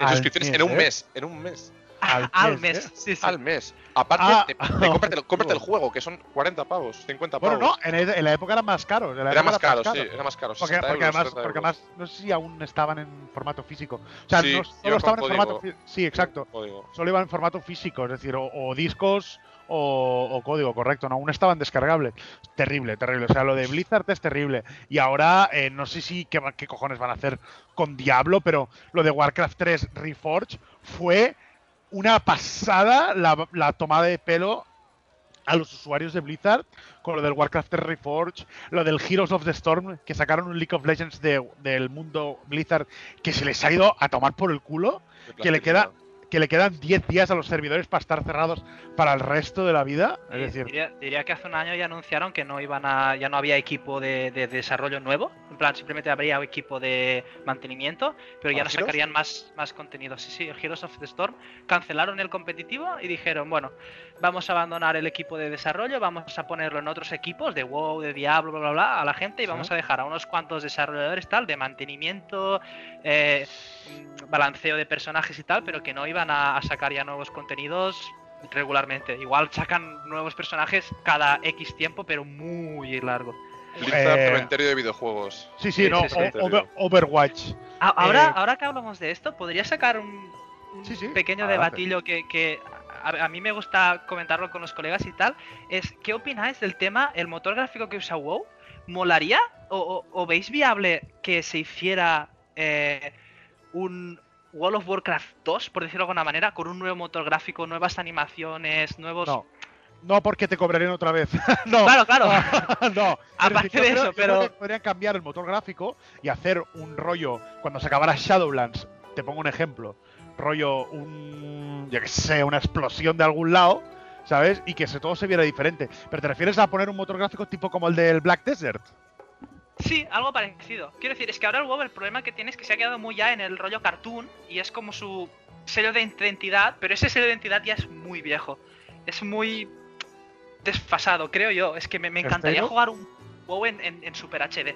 en, suscripciones en un ¿eh? mes, en un mes, Al [LAUGHS] Al mes, mes, ¿eh? sí, sí. al mes. Aparte, Ah, cómprate, cómprate el juego, que son 40 pavos, 50 pavos. Bueno, no, en, el- en la época eran más caros. era más caro, sí, era más caro. Porque, 60 porque euros, además, 70 porque además, no sé si aún estaban en formato físico. O sea, Sí, no solo estaban en formato fí- Sí, exacto. Solo iban en formato físico, es decir, o, o discos o, o código, correcto. No, aún estaban descargables. Terrible, terrible. O sea, lo de Blizzard es terrible. Y ahora, eh, no sé si qué, va- qué cojones van a hacer con Diablo, pero lo de Warcraft 3 Reforged fue una pasada la, la tomada de pelo a los usuarios de Blizzard con lo del Warcraft 3 Reforged, lo del Heroes of the Storm, que sacaron un League of Legends de- del mundo Blizzard que se les ha ido a tomar por el culo, que le queda que le quedan 10 días a los servidores para estar cerrados para el resto de la vida. Es decir, diría, diría que hace un año ya anunciaron que no iban a, ya no había equipo de, de desarrollo nuevo. En plan, simplemente habría equipo de mantenimiento, pero ya ¿Para no Heroes? sacarían más, más contenido. Sí, sí, el Heroes of the Storm cancelaron el competitivo y dijeron, bueno, vamos a abandonar el equipo de desarrollo, vamos a ponerlo en otros equipos de WoW, de Diablo, bla, bla, bla, a la gente y Sí. vamos a dejar a unos cuantos desarrolladores tal de mantenimiento, eh, mm, balanceo de personajes y tal, pero que no iban a, a sacar ya nuevos contenidos regularmente. Igual sacan nuevos personajes cada X tiempo, pero muy largo. Blizzard, Eh, cementerio de videojuegos. sí, sí, sí, no, sí, sí. o- Over- Overwatch. Ahora, Eh, ahora que hablamos de esto, podría sacar un, un Sí, sí, pequeño adelante. debatillo que, que a, a mí me gusta comentarlo con los colegas y tal. Es, ¿qué opináis del tema, el motor gráfico que usa WoW? ¿Molaría o, o- o veis viable que se hiciera eh, un World of Warcraft 2, por decirlo de alguna manera, con un nuevo motor gráfico, nuevas animaciones, nuevos... No. No porque te cobrarían otra vez. [LAUGHS] no. Claro, claro. [LAUGHS] no. [LAUGHS] Aparte yo de creo- eso, pero- podrían cambiar el motor gráfico y hacer un rollo. Cuando se acabara Shadowlands, te pongo un ejemplo. Rollo, un. Yo que sé, una explosión de algún lado, ¿sabes? Y que se, todo se viera diferente. Pero te refieres a poner un motor gráfico tipo como el del Black Desert. Sí, algo parecido. Quiero decir, es que ahora el WoW el problema que tiene es que se ha quedado muy ya en el rollo cartoon y es como su sello de identidad, pero ese sello de identidad ya es muy viejo. Es muy... desfasado, creo yo. Es que me, me encantaría jugar un WoW en, en- en Super HD.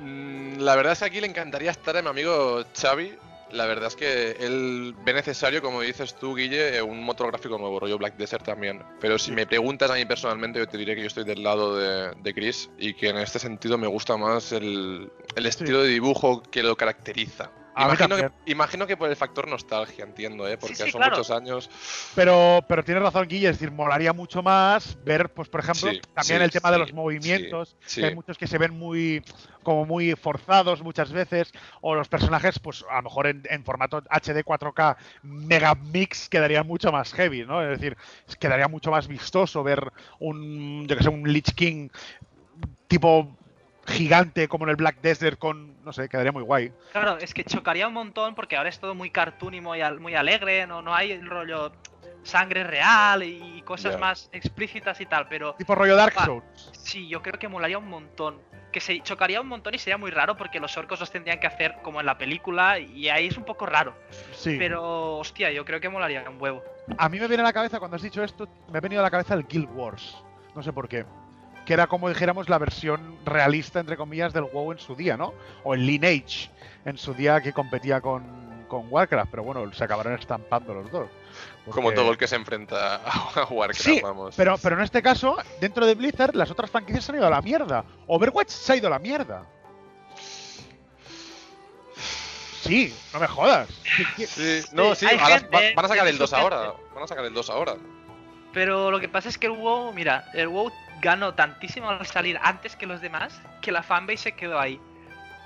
Mm, La verdad es que aquí le encantaría estar a mi amigo Xavi. La verdad es que él ve necesario, como dices tú, Guille, eh, un motor gráfico nuevo, rollo Black Desert también. Pero si me preguntas a mí personalmente, yo te diré que yo estoy del lado de, de Chris y que en este sentido me gusta más el, el estilo de dibujo que lo caracteriza. Imagino que, imagino que por el factor nostalgia, entiendo, ¿eh? porque sí, son claro. muchos años. Pero, pero tienes razón, Guille, es decir, molaría mucho más ver, pues, por ejemplo, Sí, también sí, el tema de los movimientos, sí. que hay muchos que se ven muy, como muy forzados muchas veces, o los personajes, pues, a lo mejor en, en formato HD 4K Mega Mix quedarían mucho más heavy, ¿no? Es decir, quedaría mucho más vistoso ver un, yo que sé, un Lich King tipo gigante como en el Black Desert con, no sé, quedaría muy guay. Claro, es que chocaría un montón porque ahora es todo muy cartoon y muy, muy alegre, no, no hay el rollo sangre real y cosas más explícitas y tal, pero Tipo rollo Dark Ah. Souls. sí, yo creo que molaría un montón. Que se chocaría un montón y sería muy raro porque los orcos los tendrían que hacer como en la película y ahí es un poco raro. Sí. Pero, hostia, yo creo que molaría un huevo. A mí me viene a la cabeza, cuando has dicho esto, me ha venido a la cabeza el Guild Wars. No sé por qué. Que era como dijéramos la versión realista, entre comillas, del WoW en su día, ¿no? O el Lineage en su día que competía con, con Warcraft. Pero bueno, se acabaron estampando los dos. Como todo el que se enfrenta a Warcraft, Sí, vamos. Pero, pero en este caso, dentro de Blizzard, las otras franquicias se han ido a la mierda. Overwatch se ha ido a la mierda. Sí, no me jodas. ¿Qué- qué- Sí, no, sí, hay ahora gente va- van a sacar el 2 piensa- ahora. Van a sacar el 2 ahora. Pero lo que pasa es que el WoW, mira, el WoW ganó tantísimo al salir antes que los demás que la fanbase se quedó ahí.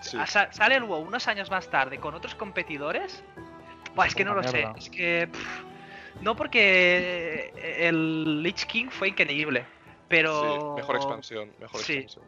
Sí. Ah, sale el WoW unos años más tarde con otros competidores. Buah, es que no lo sé. Es que. pff, no porque el Lich King fue increíble. Pero. Sí, mejor expansión, mejor Sí. expansión.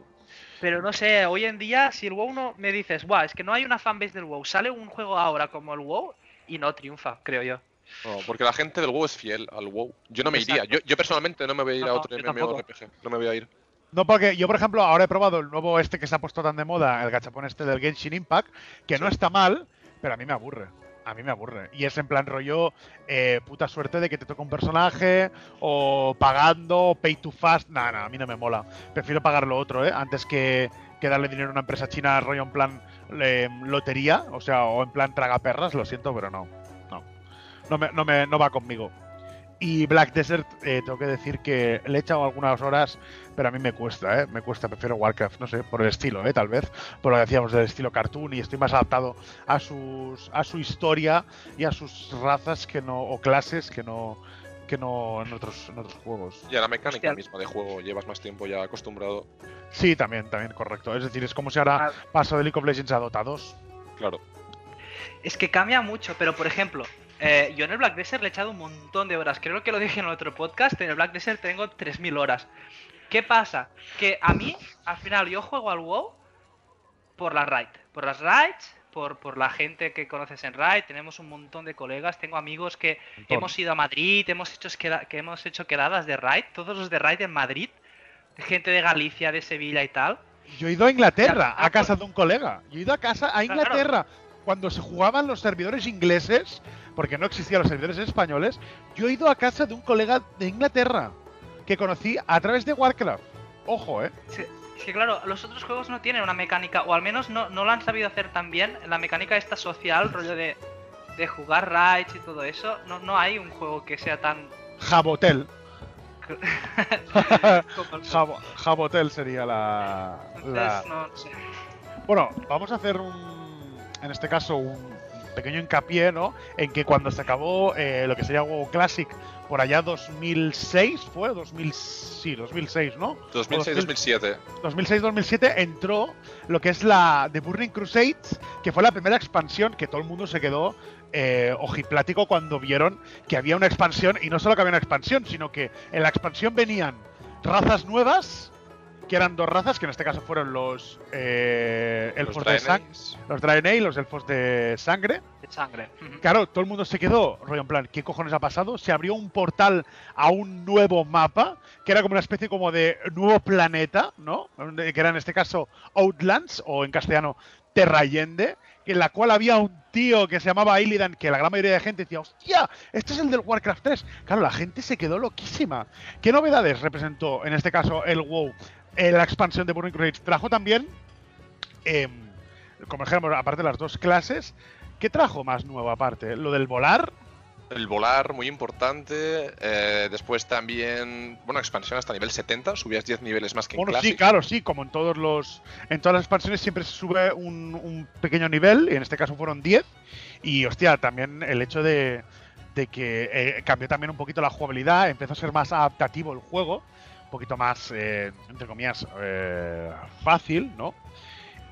Pero no sé, hoy en día, si el WoW no me dices, Buah, es que no hay una fanbase del WoW, sale un juego ahora como el WoW y no triunfa, creo yo. No, porque la gente del WoW es fiel al WoW. Yo no me iría. Yo, yo personalmente no me voy a ir No, a otro. MMORPG. No me voy a ir. No, porque yo, por ejemplo, ahora he probado el nuevo este que se ha puesto tan de moda, el gachapón este del Genshin Impact, que no está mal, pero a mí me aburre. A mí me aburre. Y es en plan rollo, eh, puta suerte de que te toca un personaje, o pagando, pay to fast. Nada, nada, a mí no me mola. Prefiero pagar lo otro, ¿eh? Antes que, que darle dinero a una empresa china rollo en plan eh, lotería, o sea, o en plan tragaperras, lo siento, pero no. No. No, me, no, me, no va conmigo. Y Black Desert, eh, tengo que decir que le he echado algunas horas, pero a mí me cuesta, ¿eh? Me cuesta, prefiero Warcraft, no sé, por el estilo, ¿eh? Tal vez, por lo que decíamos del estilo cartoon y estoy más adaptado a sus a su historia y a sus razas que no o clases que no que no en otros, en otros juegos. Y a la mecánica Hostia. misma de juego. Llevas más tiempo ya acostumbrado. Sí, también, también, correcto. Es decir, es como si ahora Ah. paso de League of Legends a Dota 2. Claro. Es que cambia mucho, pero por ejemplo, eh, yo en el Black Desert le he echado un montón de horas. Creo que lo dije en el otro podcast. En el Black Desert tengo 3.000 horas. ¿Qué pasa? Que a mí, al final, yo juego al WoW por las raids. Por las raids, por, por la gente que conoces en raid. Tenemos un montón de colegas. Tengo amigos que hemos ido a Madrid, hemos hecho, que hemos hecho quedadas de raid. Todos los de raid en Madrid. Gente de Galicia, de Sevilla y tal. Yo he ido a Inglaterra, a casa de un colega. Yo he ido a casa a Claro. Inglaterra cuando se jugaban los servidores ingleses, porque no existían los servidores españoles. Yo he ido a casa de un colega de Inglaterra que conocí a través de Warcraft. Ojo, ¿eh? Sí, que claro, los otros juegos no tienen una mecánica, o al menos no, no lo han sabido hacer tan bien. La mecánica esta social, rollo de, de jugar raids y todo eso, no, no hay un juego que sea tan... Jabotel. [LAUGHS] [LAUGHS] Jabo- Jabotel sería la, la- Entonces, no sé. Bueno, vamos a hacer un, en este caso, un pequeño hincapié, ¿no? En que cuando se acabó eh, lo que sería WoW Classic, por allá 2006, ¿fue? 2000, sí, 2006, ¿no? 2006-2007. 2006-2007 entró lo que es la The Burning Crusades, que fue la primera expansión que todo el mundo se quedó eh, ojiplático cuando vieron que había una expansión, y no solo que había una expansión, sino que en la expansión venían razas nuevas, que eran dos razas, que en este caso fueron los eh, Los elfos de sangre, los Draenei, los elfos de sangre, De sangre. Claro, todo el mundo se quedó, rollo en plan, ¿qué cojones ha pasado? Se abrió un portal a un nuevo mapa, que era como una especie como de nuevo planeta, ¿no? Que era en este caso Outlands, o en castellano Terrayende, en la cual había un tío que se llamaba Illidan, que la gran mayoría de gente decía, hostia, este es el del Warcraft 3. Claro, la gente se quedó loquísima. ¿Qué novedades representó, en este caso, el WoW? Eh, la expansión de Burning Crusade trajo también, em, como dijéramos, aparte de las dos clases, ¿qué trajo más nuevo aparte? Lo del volar, El volar, muy importante. eh, después también, bueno, expansión hasta nivel 70, subías 10 niveles más que en Bueno, sí, Classic. claro, sí, como en todos los. En todas las expansiones siempre se sube un, un pequeño nivel, y en este caso fueron 10. Y hostia, también el hecho de, de que eh, cambió también un poquito la jugabilidad, empezó a ser más adaptativo el juego, poquito más, eh, entre comillas, eh, fácil, ¿no?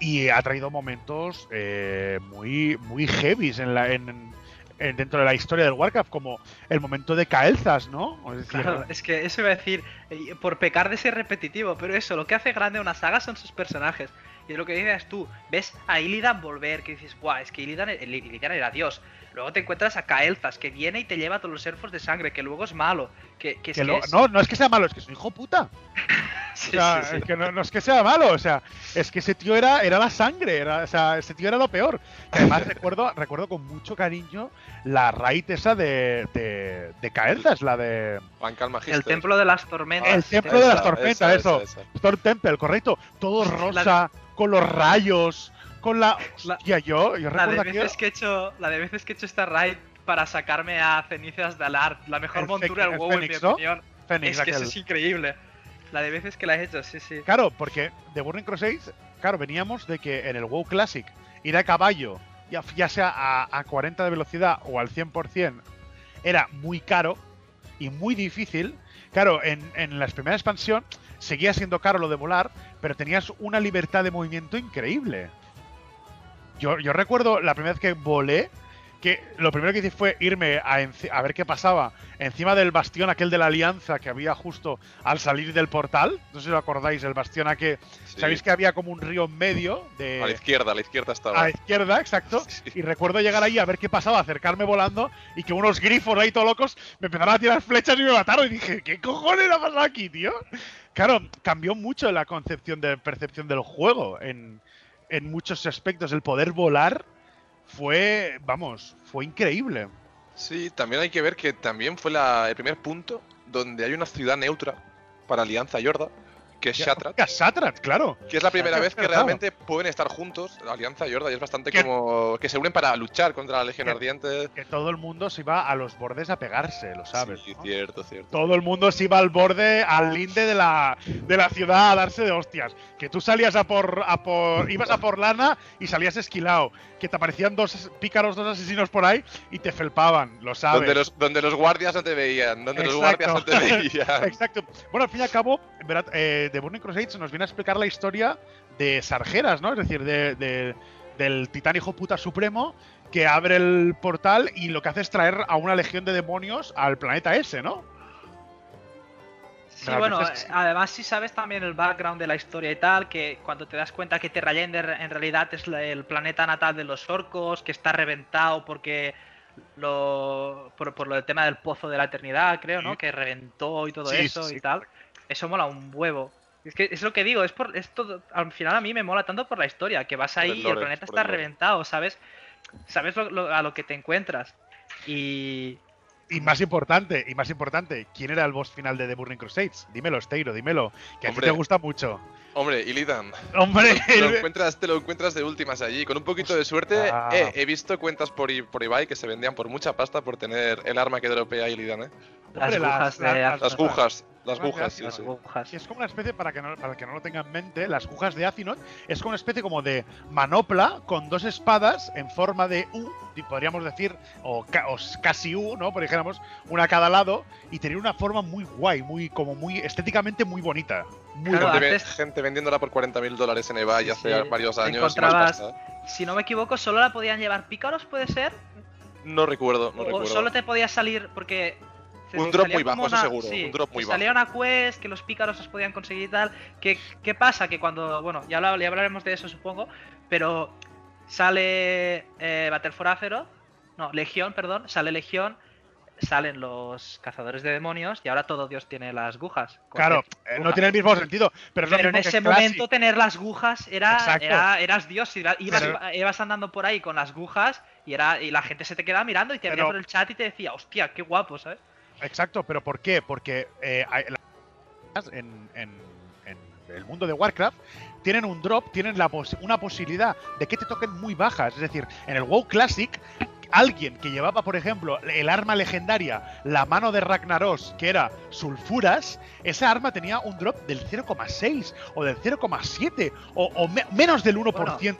Y ha traído momentos eh, muy, muy heavies en la, en, en- dentro de la historia del Warcraft, como el momento de Kael'thas, ¿no? Claro, es que eso iba a decir, eh, por pecar de ser repetitivo, pero eso, lo que hace grande una saga son sus personajes. Y es lo que dices tú, ves a Illidan volver, que dices, guau, es que Illidan, Illidan era Dios. Luego te encuentras a Kael'thas, que viene y te lleva a todos los elfos de sangre, que luego es malo. Que, que es que que lo- es- No, no es que sea malo, es que es un hijo puta. [LAUGHS] Sí, O sea, sí, sí. es que no, no es que sea malo, o sea, es que ese tío era, era la sangre, era, o sea, ese tío era lo peor. Que además recuerdo, recuerdo con mucho cariño la raíz esa de, de, de Kael'thas, la de. El templo de las tormentas. El templo de las tormentas, esa, eso. esa, esa. Storm Temple, correcto. Todo rosa, con los rayos, con la... La- Hostia, yo, yo La de veces que he hecho, la de veces que he hecho esta raid para sacarme a cenizas de Alart, la mejor El montura del el WoW en mi opinión. Fénix, es que eso es increíble. La de veces que la he hecho, sí, sí. Claro, porque de Burning Crusade, claro, veníamos de que en el WoW Classic ir a caballo, ya, ya sea a, a 40 de velocidad o al 100%, era muy caro y muy difícil. Claro, en, en la primera expansión seguía siendo caro lo de volar, pero tenías una libertad de movimiento increíble. Yo, yo recuerdo la primera vez que volé, que lo primero que hice fue irme a, a ver qué pasaba encima del bastión aquel de la alianza que había justo al salir del portal. No sé si lo acordáis, el bastión a que... Sí. ¿Sabéis que había como un río en medio? De, A la izquierda, a la izquierda estaba. a la izquierda, exacto. [LAUGHS] Sí. Y recuerdo llegar ahí a ver qué pasaba, acercarme volando y que unos grifos ahí todos locos me empezaron a tirar flechas y me mataron. Y dije, ¿qué cojones ha pasado aquí, tío? Claro, cambió mucho la concepción de percepción del juego en, en muchos aspectos. El poder volar fue, vamos, fue increíble. Sí, también hay que ver que también fue el primer punto donde hay una ciudad neutra para Alianza Yorda, que es Shatrat, Ya, Satrat, claro. que es la primera Shatrat, vez que claro. realmente pueden estar juntos, Alianza Yorda, y es bastante Que- como que se unen para luchar contra la Legión Que- Ardiente. Que todo el mundo se iba a los bordes a pegarse, lo sabes. Sí, ¿no? cierto, cierto. Todo el mundo se iba al borde, al linde de la, de la ciudad a darse de hostias. Que tú salías a por, a por. ibas a por lana y salías esquilado. Que te aparecían dos pícaros, dos asesinos por ahí y te felpaban, lo sabes. Donde los, donde los guardias no te veían, donde los Exacto. guardias no te veían. [LAUGHS] Exacto. Bueno, al fin y al cabo, verá, eh, The Burning Crusade nos viene a explicar la historia de Sargeras, ¿no? Es decir, de, de- del titán hijo puta supremo que abre el portal y lo que hace es traer a una legión de demonios al planeta ese, ¿no? Sí, Realmente bueno, es- además si sabes también el background de la historia y tal, que cuando te das cuenta que Terrayender en realidad es el planeta natal de los orcos, que está reventado porque lo por, por lo del tema del pozo de la eternidad, creo, ¿no? Sí. Que reventó y todo Sí, eso y tal. Eso mola un huevo. Es que es lo que digo, es por es todo, al final a mí me mola tanto por la historia, que vas Por el ahí y el planeta está el reventado, ¿sabes? Sabes lo- lo- a lo que te encuentras. Y Y más importante, y más importante, ¿quién era el boss final de The Burning Crusades? Dímelo, Steiro, dímelo. Que a ti te gusta mucho. Hombre, Illidan, Hombre, te lo, [LAUGHS] encuentras, te lo encuentras de últimas allí. Con un poquito de suerte, Ah. eh, he visto cuentas por, por Ibai que se vendían por mucha pasta por tener el arma que dropea Illidan, ¿eh? las Hombre, las- agujas de las- las sí, sí. agujas. es como una especie, para que, no, para que no lo tenga en mente, las jujas de Azinot es como una especie como de manopla con dos espadas en forma de U, podríamos decir, o, ca- o casi U, ¿no? Por dijéramos, una a cada lado, y tener una forma muy guay, muy, como muy estéticamente muy bonita. Muy Claro. Gente, antes- gente vendiéndola por 40.000 dólares en eBay Sí, hace sí. varios años. Encontrabas-. Si no me equivoco, solo la podían llevar pícaros, ¿puede ser? No recuerdo, no o recuerdo. solo te podía salir porque. Un drop muy bajo, eso seguro, sí, un drop muy Salía una quest que los pícaros os podían conseguir y tal. ¿Qué, qué pasa? Que cuando. Bueno, ya, ya hablaremos de eso, supongo. Pero sale eh, Battle for Azeroth. No, Legión, perdón. Sale Legión. salen los cazadores de demonios y ahora todo Dios tiene las agujas. Claro, eh, no tiene el mismo sentido, pero es lo Pero en mismo ese momento tener las agujas era, era- eras Dios. Ibas, Pero- ibas andando por ahí con las agujas y era y la gente se te quedaba mirando y te veía Pero- por el chat y te decía, hostia, qué guapo, ¿sabes? Exacto, pero ¿por qué? Porque eh, en, en- el mundo de Warcraft tienen un drop, tienen la una posibilidad de que te toquen muy bajas. Es decir, en el WoW Classic, alguien que llevaba, por ejemplo, el arma legendaria, la mano de Ragnaros, que era sulfuras, esa arma tenía un drop del 0,6 o del 0,7 o, o me- menos del 1%.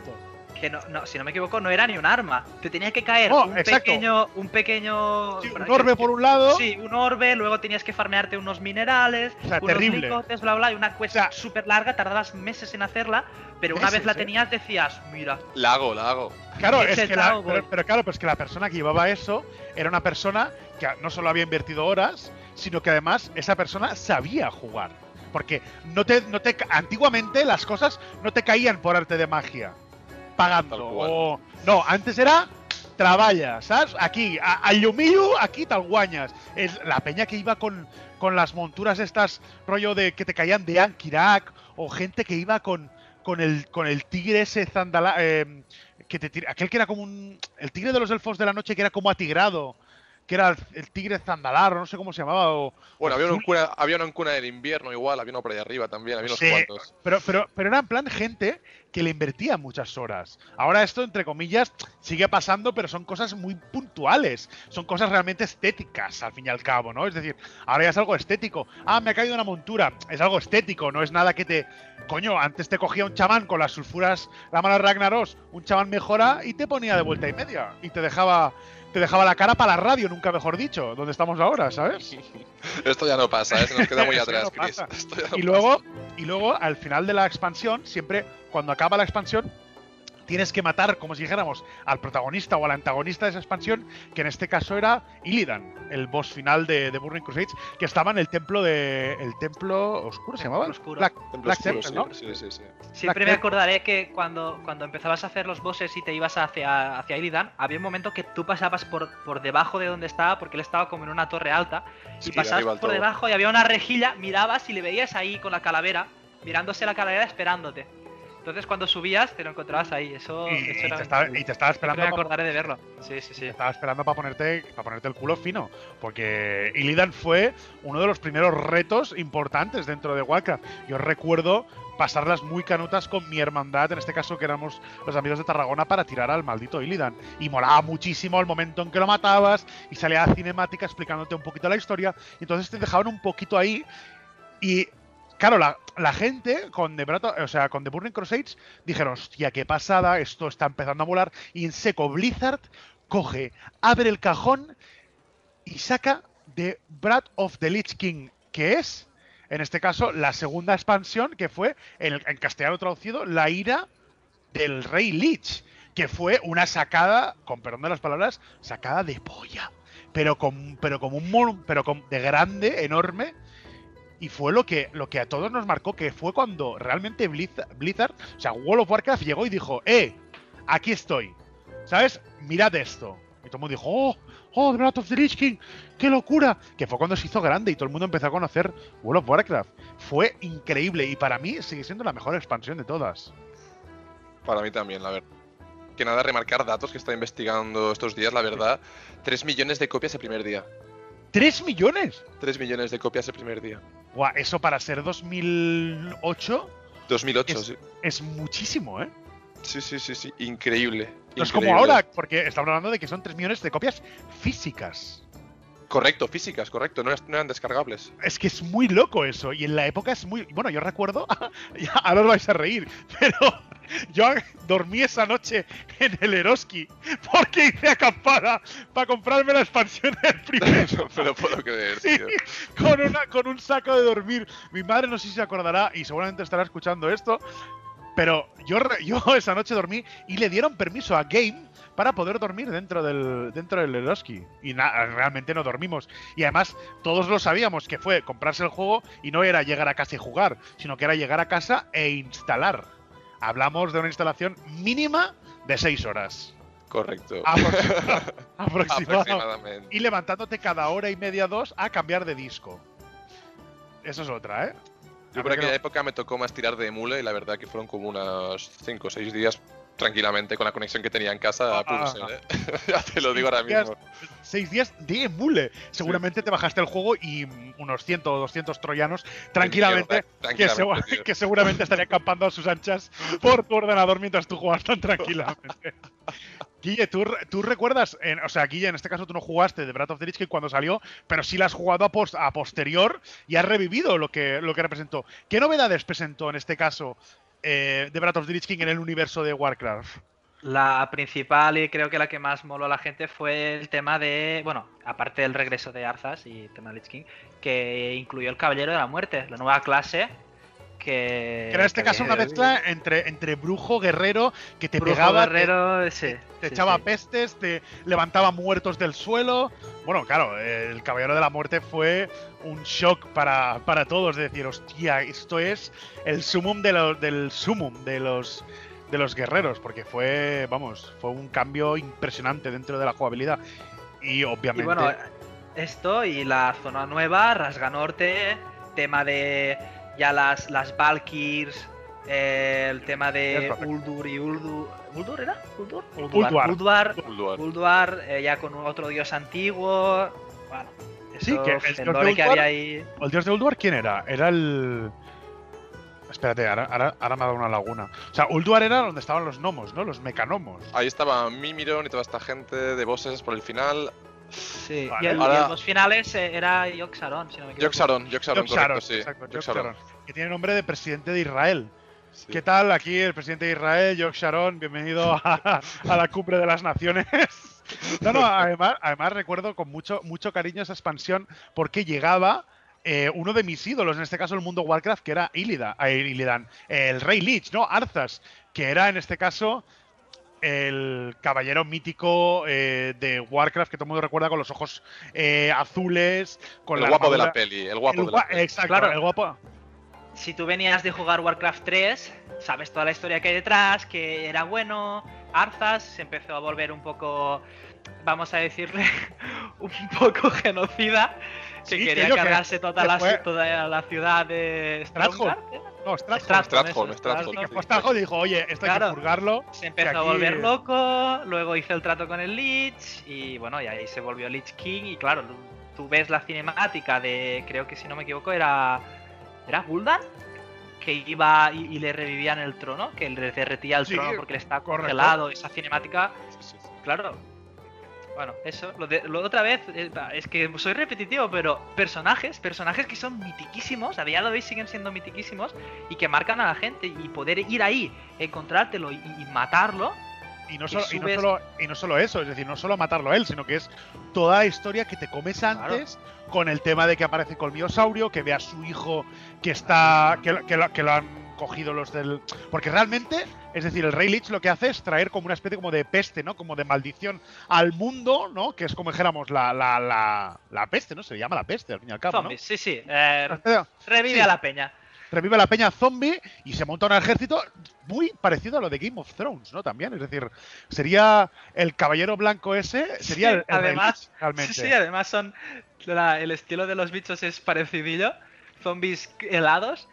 Que no, no, si no me equivoco, no era ni un arma. Te tenía que caer No, un exacto. pequeño. Un pequeño. Sí, un orbe por un lado. Sí, un orbe, luego tenías que farmearte unos minerales, O sea, unos terrible. lingotes, bla bla, y una quest O sea- súper larga, tardabas meses en hacerla, pero una Meses, vez la ¿eh? tenías decías, mira, La hago, la hago. Claro, es que la, pero, pero claro, pues que la persona que llevaba eso era una persona que no solo había invertido horas, sino que además esa persona sabía jugar. Porque no te, no te, antiguamente las cosas no te caían por arte de magia, pagando. O, no, antes era traballa, ¿sabes? Aquí, a, al llumillo, aquí tal guañas. Es la peña que iba con, con las monturas estas, rollo de que te caían de Ankirak, o gente que iba con, con el, con el tigre ese zandala, eh, que te tira- aquel que era como un, el tigre de los elfos de la noche que era como atigrado, que era el, tigre zandalar, no sé cómo se llamaba, o, Bueno, había Azul. cuna, había en cuna del invierno igual, había uno por ahí arriba también, había unos Sí, cuantos. Pero, pero, pero era en plan gente que le invertía muchas horas. Ahora esto, entre comillas, sigue pasando, pero son cosas muy puntuales. Son cosas realmente estéticas, al fin y al cabo, ¿no? Es decir, ahora ya es algo estético. Ah, me ha caído una montura. Es algo estético, no es nada que te... Coño, antes te cogía un chamán con las sulfuras, la mano de Ragnaros, un chamán mejora y te ponía de vuelta y media. Y te dejaba... Te dejaba la cara para la radio, nunca mejor dicho, donde estamos ahora, ¿sabes? [LAUGHS] Esto ya no pasa, ¿eh? se nos queda muy [LAUGHS] atrás, no Chris. pasa. Esto ya no Y luego, y luego, al final de la expansión, siempre cuando acaba la expansión, tienes que matar, como si dijéramos, al protagonista o al antagonista de esa expansión, que en este caso era Illidan, el boss final de, de Burning Crusades, que estaba en el templo de. el templo oscuro se llamaba? Oscuro. Black, Templo Black oscuro, Temple, ¿no? sí, sí, sí. Siempre Black me acordaré que cuando, cuando empezabas a hacer los bosses y te ibas hacia, hacia Illidan, había un momento que tú pasabas por, por debajo de donde estaba, porque él estaba como en una torre alta, y Sí, pasabas por todo. debajo y había una rejilla, mirabas y le veías ahí con la calavera, mirándose la calavera esperándote. Entonces cuando subías te lo encontrabas ahí, eso, Y, eso y era- te estaba, y te estaba esperando. me acordaré de verlo. Sí, sí, sí. te estaba esperando para ponerte, para ponerte el culo fino. Porque Illidan fue uno de los primeros retos importantes dentro de Warcraft. Yo recuerdo pasarlas muy canutas con mi hermandad, en este caso que éramos los amigos de Tarragona, para tirar al maldito Illidan. Y molaba muchísimo el momento en que lo matabas y salía la cinemática explicándote un poquito la historia. Y entonces te dejaban un poquito ahí. Y claro, la, gente con The, Brat- o sea, con The Burning Crusades dijeron, hostia, qué pasada, esto está empezando a molar. Y en seco Blizzard coge, abre el cajón y saca The Brat of the Lich King, que es, en este caso, la segunda expansión que fue, en, en castellano traducido, La ira del rey Lich, que fue una sacada, con perdón de las palabras, sacada de polla. Pero con, pero como un pero con, de grande, enorme. Y fue lo que, lo que a todos nos marcó, que fue cuando realmente Blizz- Blizzard, o sea, World of Warcraft llegó y dijo, ¡eh! Aquí estoy. ¿Sabes? Mirad esto. Y todo el mundo dijo, ¡oh! ¡Oh, The Blood of the Lich King! ¡Qué locura! Que fue cuando se hizo grande y todo el mundo empezó a conocer World of Warcraft. Fue increíble y para mí sigue siendo la mejor expansión de todas. Para mí también, la verdad. Que nada, remarcar datos que está investigando estos días, la verdad. 3 millones de copias el primer día. ¡Tres millones! 3 millones de copias el primer día. Guau, eso para ser 2008 2008, Es- sí. es muchísimo, ¿eh? Sí, sí, sí, sí. Increíble. No es como ahora, porque estamos hablando de que son 3 millones de copias físicas. Correcto, físicas, correcto. No, eran- descargables. Es que es muy loco eso. Y en la época es muy. Bueno, yo recuerdo. [LAUGHS] ahora os vais a reír. Pero yo dormí esa noche en el Eroski. Porque hice acampada para comprarme la expansión del primero. [LAUGHS] no me lo puedo creer, Sí, tío. con, una, con un saco de dormir. Mi madre no sé si se acordará y seguramente estará escuchando esto. Pero yo, [LAUGHS] esa noche dormí y le dieron permiso a Game para poder dormir dentro del dentro del Eroski. Y na- realmente no dormimos. Y además todos lo sabíamos que fue comprarse el juego y no era llegar a casa y jugar, sino que era llegar a casa e instalar. Hablamos de una instalación mínima de 6 horas. Correcto. [LAUGHS] Aproximado- aproximado. Aproximadamente. Y levantándote cada hora y media, dos, a cambiar de disco. Eso es otra, ¿eh? Yo por aquella época me tocó más tirar de emule y la verdad que fueron como unos 5 o 6 días tranquilamente con la conexión que tenía en casa a Ah, pulse, ¿eh? [LAUGHS] ya te lo digo ahora días mismo. Seis días de emule. Seguramente te bajaste el juego y unos 100 o 200 troyanos tranquilamente, [LAUGHS] que, seguramente estarían campando a sus anchas por tu ordenador mientras tú jugabas tan tranquilamente. [LAUGHS] Guille, ¿tú, tú recuerdas, en- o sea, Guille, en este caso tú no jugaste de Breath of the Lich King cuando salió, pero sí la has jugado a, pos- a posterior y has revivido lo que, lo que representó. ¿Qué novedades presentó en este caso eh, de Breath of the Lich King en el universo de Warcraft? La principal y creo que la que más moló a la gente fue el tema de, bueno, aparte del regreso de Arthas y el tema de Lich King, que incluyó el Caballero de la Muerte, la nueva clase que... Que era en este que caso una mezcla entre, entre brujo, guerrero, que te Brujo pegaba, te- guerrero, sí, te sí, echaba sí. pestes, te levantaba muertos del suelo. Bueno, claro, el Caballero de la Muerte fue un shock para, para todos. De decir, hostia, esto es el sumum de los, del sumum de los, de los guerreros. Porque fue, vamos, fue un cambio impresionante dentro de la jugabilidad. Y Y obviamente. bueno, esto y la zona nueva, Rasga Norte, tema de ya las, las Valkyrs, eh, el tema de. Uldur y Uldur. ¿Uldur era? ¿Uldur? Ulduar. Ulduar, Ulduar. Ulduar, eh, ya con otro dios antiguo. Bueno, Sí, eso, que el el, dios de que Ulduar- había ahí. ¿El dios de Ulduar quién era? Era el. Espérate, ahora, ahora, ahora me ha dado una laguna. O sea, Ulduar era donde estaban los gnomos, ¿no? Los mecanomos. Ahí estaba Mimiron y toda esta gente de bosses por el final. Sí, Vale. y, el, y Ahora- el boss finales eh, era Yoxaron, si no me equivoco. Jock Sharon, correcto, sí. exacto. Sharon, que tiene nombre de presidente de Israel. Sí. ¿Qué tal? Aquí el presidente de Israel, Jock Sharon, bienvenido a, a la cumbre de las naciones. [LAUGHS] No, no, además, además recuerdo con mucho, mucho cariño esa expansión porque llegaba eh, uno de mis ídolos, en este caso el mundo Warcraft, que era Illidan, eh, Illidan, el rey Lich, ¿no? Arthas, que era en este caso el caballero mítico eh, de Warcraft que todo el mundo recuerda con los ojos eh, azules, con el la guapo de la peli, el guapo el de la peli. Exacto, Claro. el guapo. si tú venías de jugar Warcraft 3, sabes toda la historia que hay detrás, que era bueno, Arthas se empezó a volver un poco, vamos a decirle, [LAUGHS] un poco genocida, que Sí, quería que- cargarse toda, la, toda la ciudad de ¿era? No, fue Stratford y dijo, oye, esto hay Claro. que purgarlo. Se empezó a volver loco, luego hizo el trato con el Lich y bueno, y ahí se volvió Lich King y claro, tú, ves la cinemática de, creo que si no me equivoco era, era Gul'dan, que iba y, y le revivían el trono, que le derretía el Sí, trono porque le estaba correcto. congelado, esa cinemática, Sí, sí, sí. claro. Bueno, eso, lo de lo de otra vez, eh, es que soy repetitivo, pero personajes, personajes que son mitiquísimos, a día de hoy siguen siendo mitiquísimos y que marcan a la gente y poder ir ahí, encontrártelo y, y matarlo, Y no, solo, y, no solo, y no solo eso, es decir, no solo matarlo a él, sino que es toda la historia que te comes antes con el tema de que aparece Colmiosaurio, que ve a su hijo que está. que, lo- que, lo, que lo han cogido los del. Porque realmente, es decir, el Rey Lich lo que hace es traer como una especie como de peste, ¿no? Como de maldición al mundo, ¿no? Que es como dijéramos la, la, la, la peste, ¿no? Se le llama la peste, al fin y al cabo, ¿no? zombies, sí, sí, eh, revive Sí. a la peña. revive la peña zombie y se monta un ejército muy parecido a lo de Game of Thrones, ¿no? También, es decir, sería el caballero blanco ese, sería Sí, el, el Rey además- Lich, realmente. Sí, sí, además son. la- el estilo de los bichos es parecidillo. Zombies helados.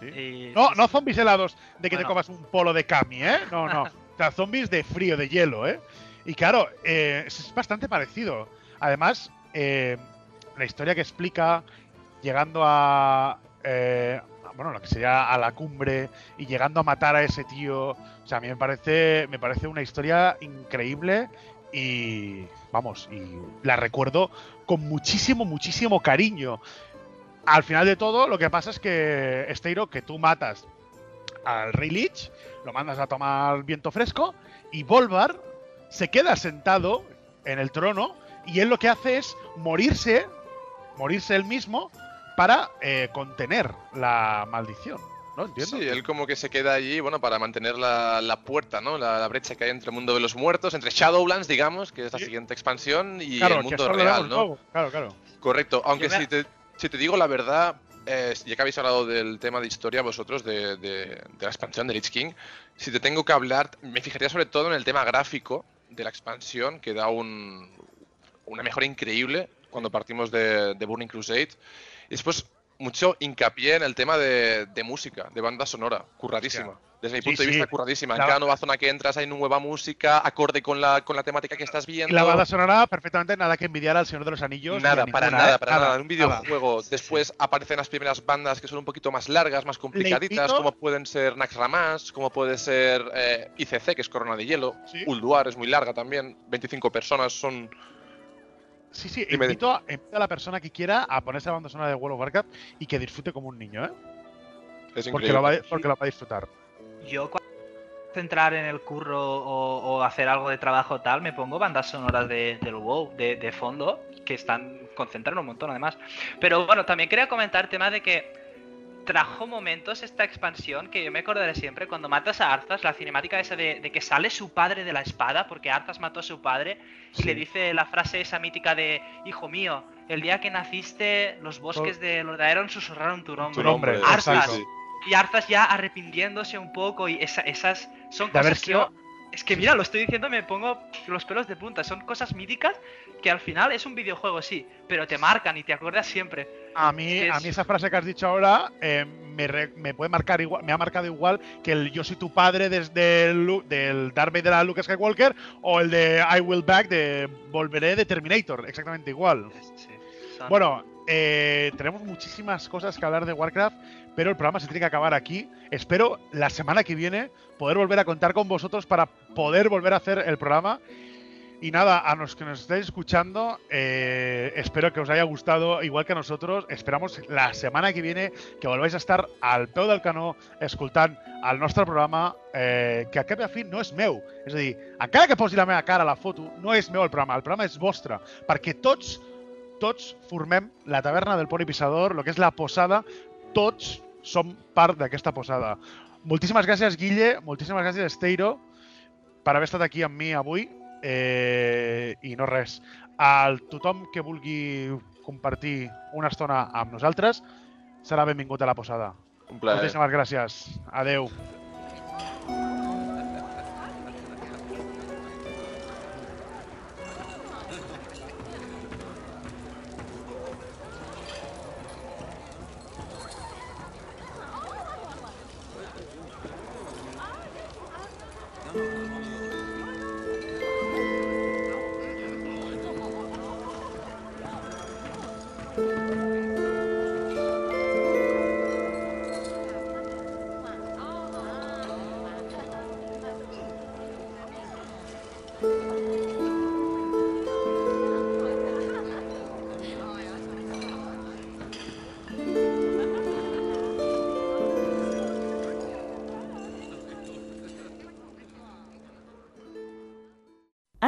Sí. Y, No, sí, no sí. zombies helados de que te comas un polo de cami, ¿eh? No, no. [LAUGHS] o sea, zombies de frío, de hielo, ¿eh? Y claro, eh, es bastante parecido. Además, eh, la historia que explica llegando a. eh, bueno, lo que sería a la cumbre y llegando a matar a ese tío. O sea, a mí me parece, me parece una historia increíble y. Vamos, y la recuerdo con muchísimo, muchísimo cariño. Al final de todo, lo que pasa es que, Esteiro, que tú matas al Rey Lich, lo mandas a tomar viento fresco, y Volvar se queda sentado en el trono, y él lo que hace es morirse, morirse él mismo, para eh, contener la maldición. ¿No? Entiendo. Sí, él como que se queda allí, bueno, para mantener la, la puerta, ¿no? La, la brecha que hay entre el mundo de los muertos, entre Shadowlands, digamos, que es la Sí. siguiente expansión, y claro, el mundo real, ¿no? Claro, claro. Correcto, aunque si te, si te digo la verdad, eh, ya que habéis hablado del tema de historia vosotros, de, de- de la expansión de Lich King, si te tengo que hablar, me fijaría sobre todo en el tema gráfico, de la expansión que da un, una mejora increíble cuando partimos de, de Burning Crusade. Y después mucho hincapié en el tema de, música, de banda sonora, curradísima. Desde mi Sí, punto de sí. vista, curradísima. En cada nueva zona que entras hay nueva música, acorde con la, con la temática que estás viendo. La banda sonora, perfectamente nada que envidiar al Señor de los Anillos. ni Nada, para nada, ¿eh? para nada. En un nada. videojuego, después aparecen las primeras bandas que son un poquito más largas, más complicaditas, como pueden ser Nax Ramas, como puede ser eh, ICC, que es Corona de Hielo. Sí. Ulduar es muy larga también, 25 personas son. Sí, sí, invito a, invito a la persona que quiera a ponerse la banda sonora de World of Warcraft y que disfrute como un niño, ¿eh? Es Porque lo, va, porque lo va a disfrutar. Yo cuando entrar en el curro o, o hacer algo de trabajo tal, me pongo bandas sonoras de, del WoW de, de fondo, que están concentradas un montón además. Pero bueno, también quería comentar tema de que trajo momentos esta expansión que yo me acordaré siempre cuando matas a Arthas, la cinemática esa de, de que sale su padre de la espada, porque Arthas mató a su padre, y le dice la frase esa mítica de, hijo mío, el día que naciste, los bosques de Lordaeron susurraron tu nombre. Tu nombre, Arthas. Y Arthas ya arrepintiéndose un poco y esa- esas son cosas que yo... Es que mira, lo estoy diciendo, me pongo los pelos de punta. Son cosas míticas que al final es un videojuego, sí, pero te marcan y te acuerdas siempre. A mí, Es a mí esa frase que has dicho ahora eh, me, re- me puede marcar igual, me ha marcado igual que el yo soy tu padre desde el, del Darth Vader a Luke Skywalker o el de I will back de volveré de Terminator, exactamente igual. Sí, Bueno, eh, tenemos muchísimas cosas que hablar de Warcraft, pero el programa se tiene que acabar aquí. Espero la semana que viene poder volver a contar con vosotros para poder volver a hacer el programa. Y nada, a los que nos estáis escuchando, eh, espero que os haya gustado igual que a nosotros. Esperamos la semana que viene que volváis a estar al peu del canó escoltant el nostre programa, eh, que a cap i a no és meu. És a dir, encara que posi la meva cara a la foto, no és meu el programa, el programa és vostre, perquè tots tots formem la taverna del Poni Pissador, el que és la posada, tots som part d'aquesta posada. Moltíssimes gràcies, Guille, moltíssimes gràcies, Esteiro, per haver estat aquí amb mi avui. Eh, I no res. Al tothom que vulgui compartir una estona amb nosaltres serà benvingut a la posada. Un plaer. Moltíssimes gràcies. Adeu.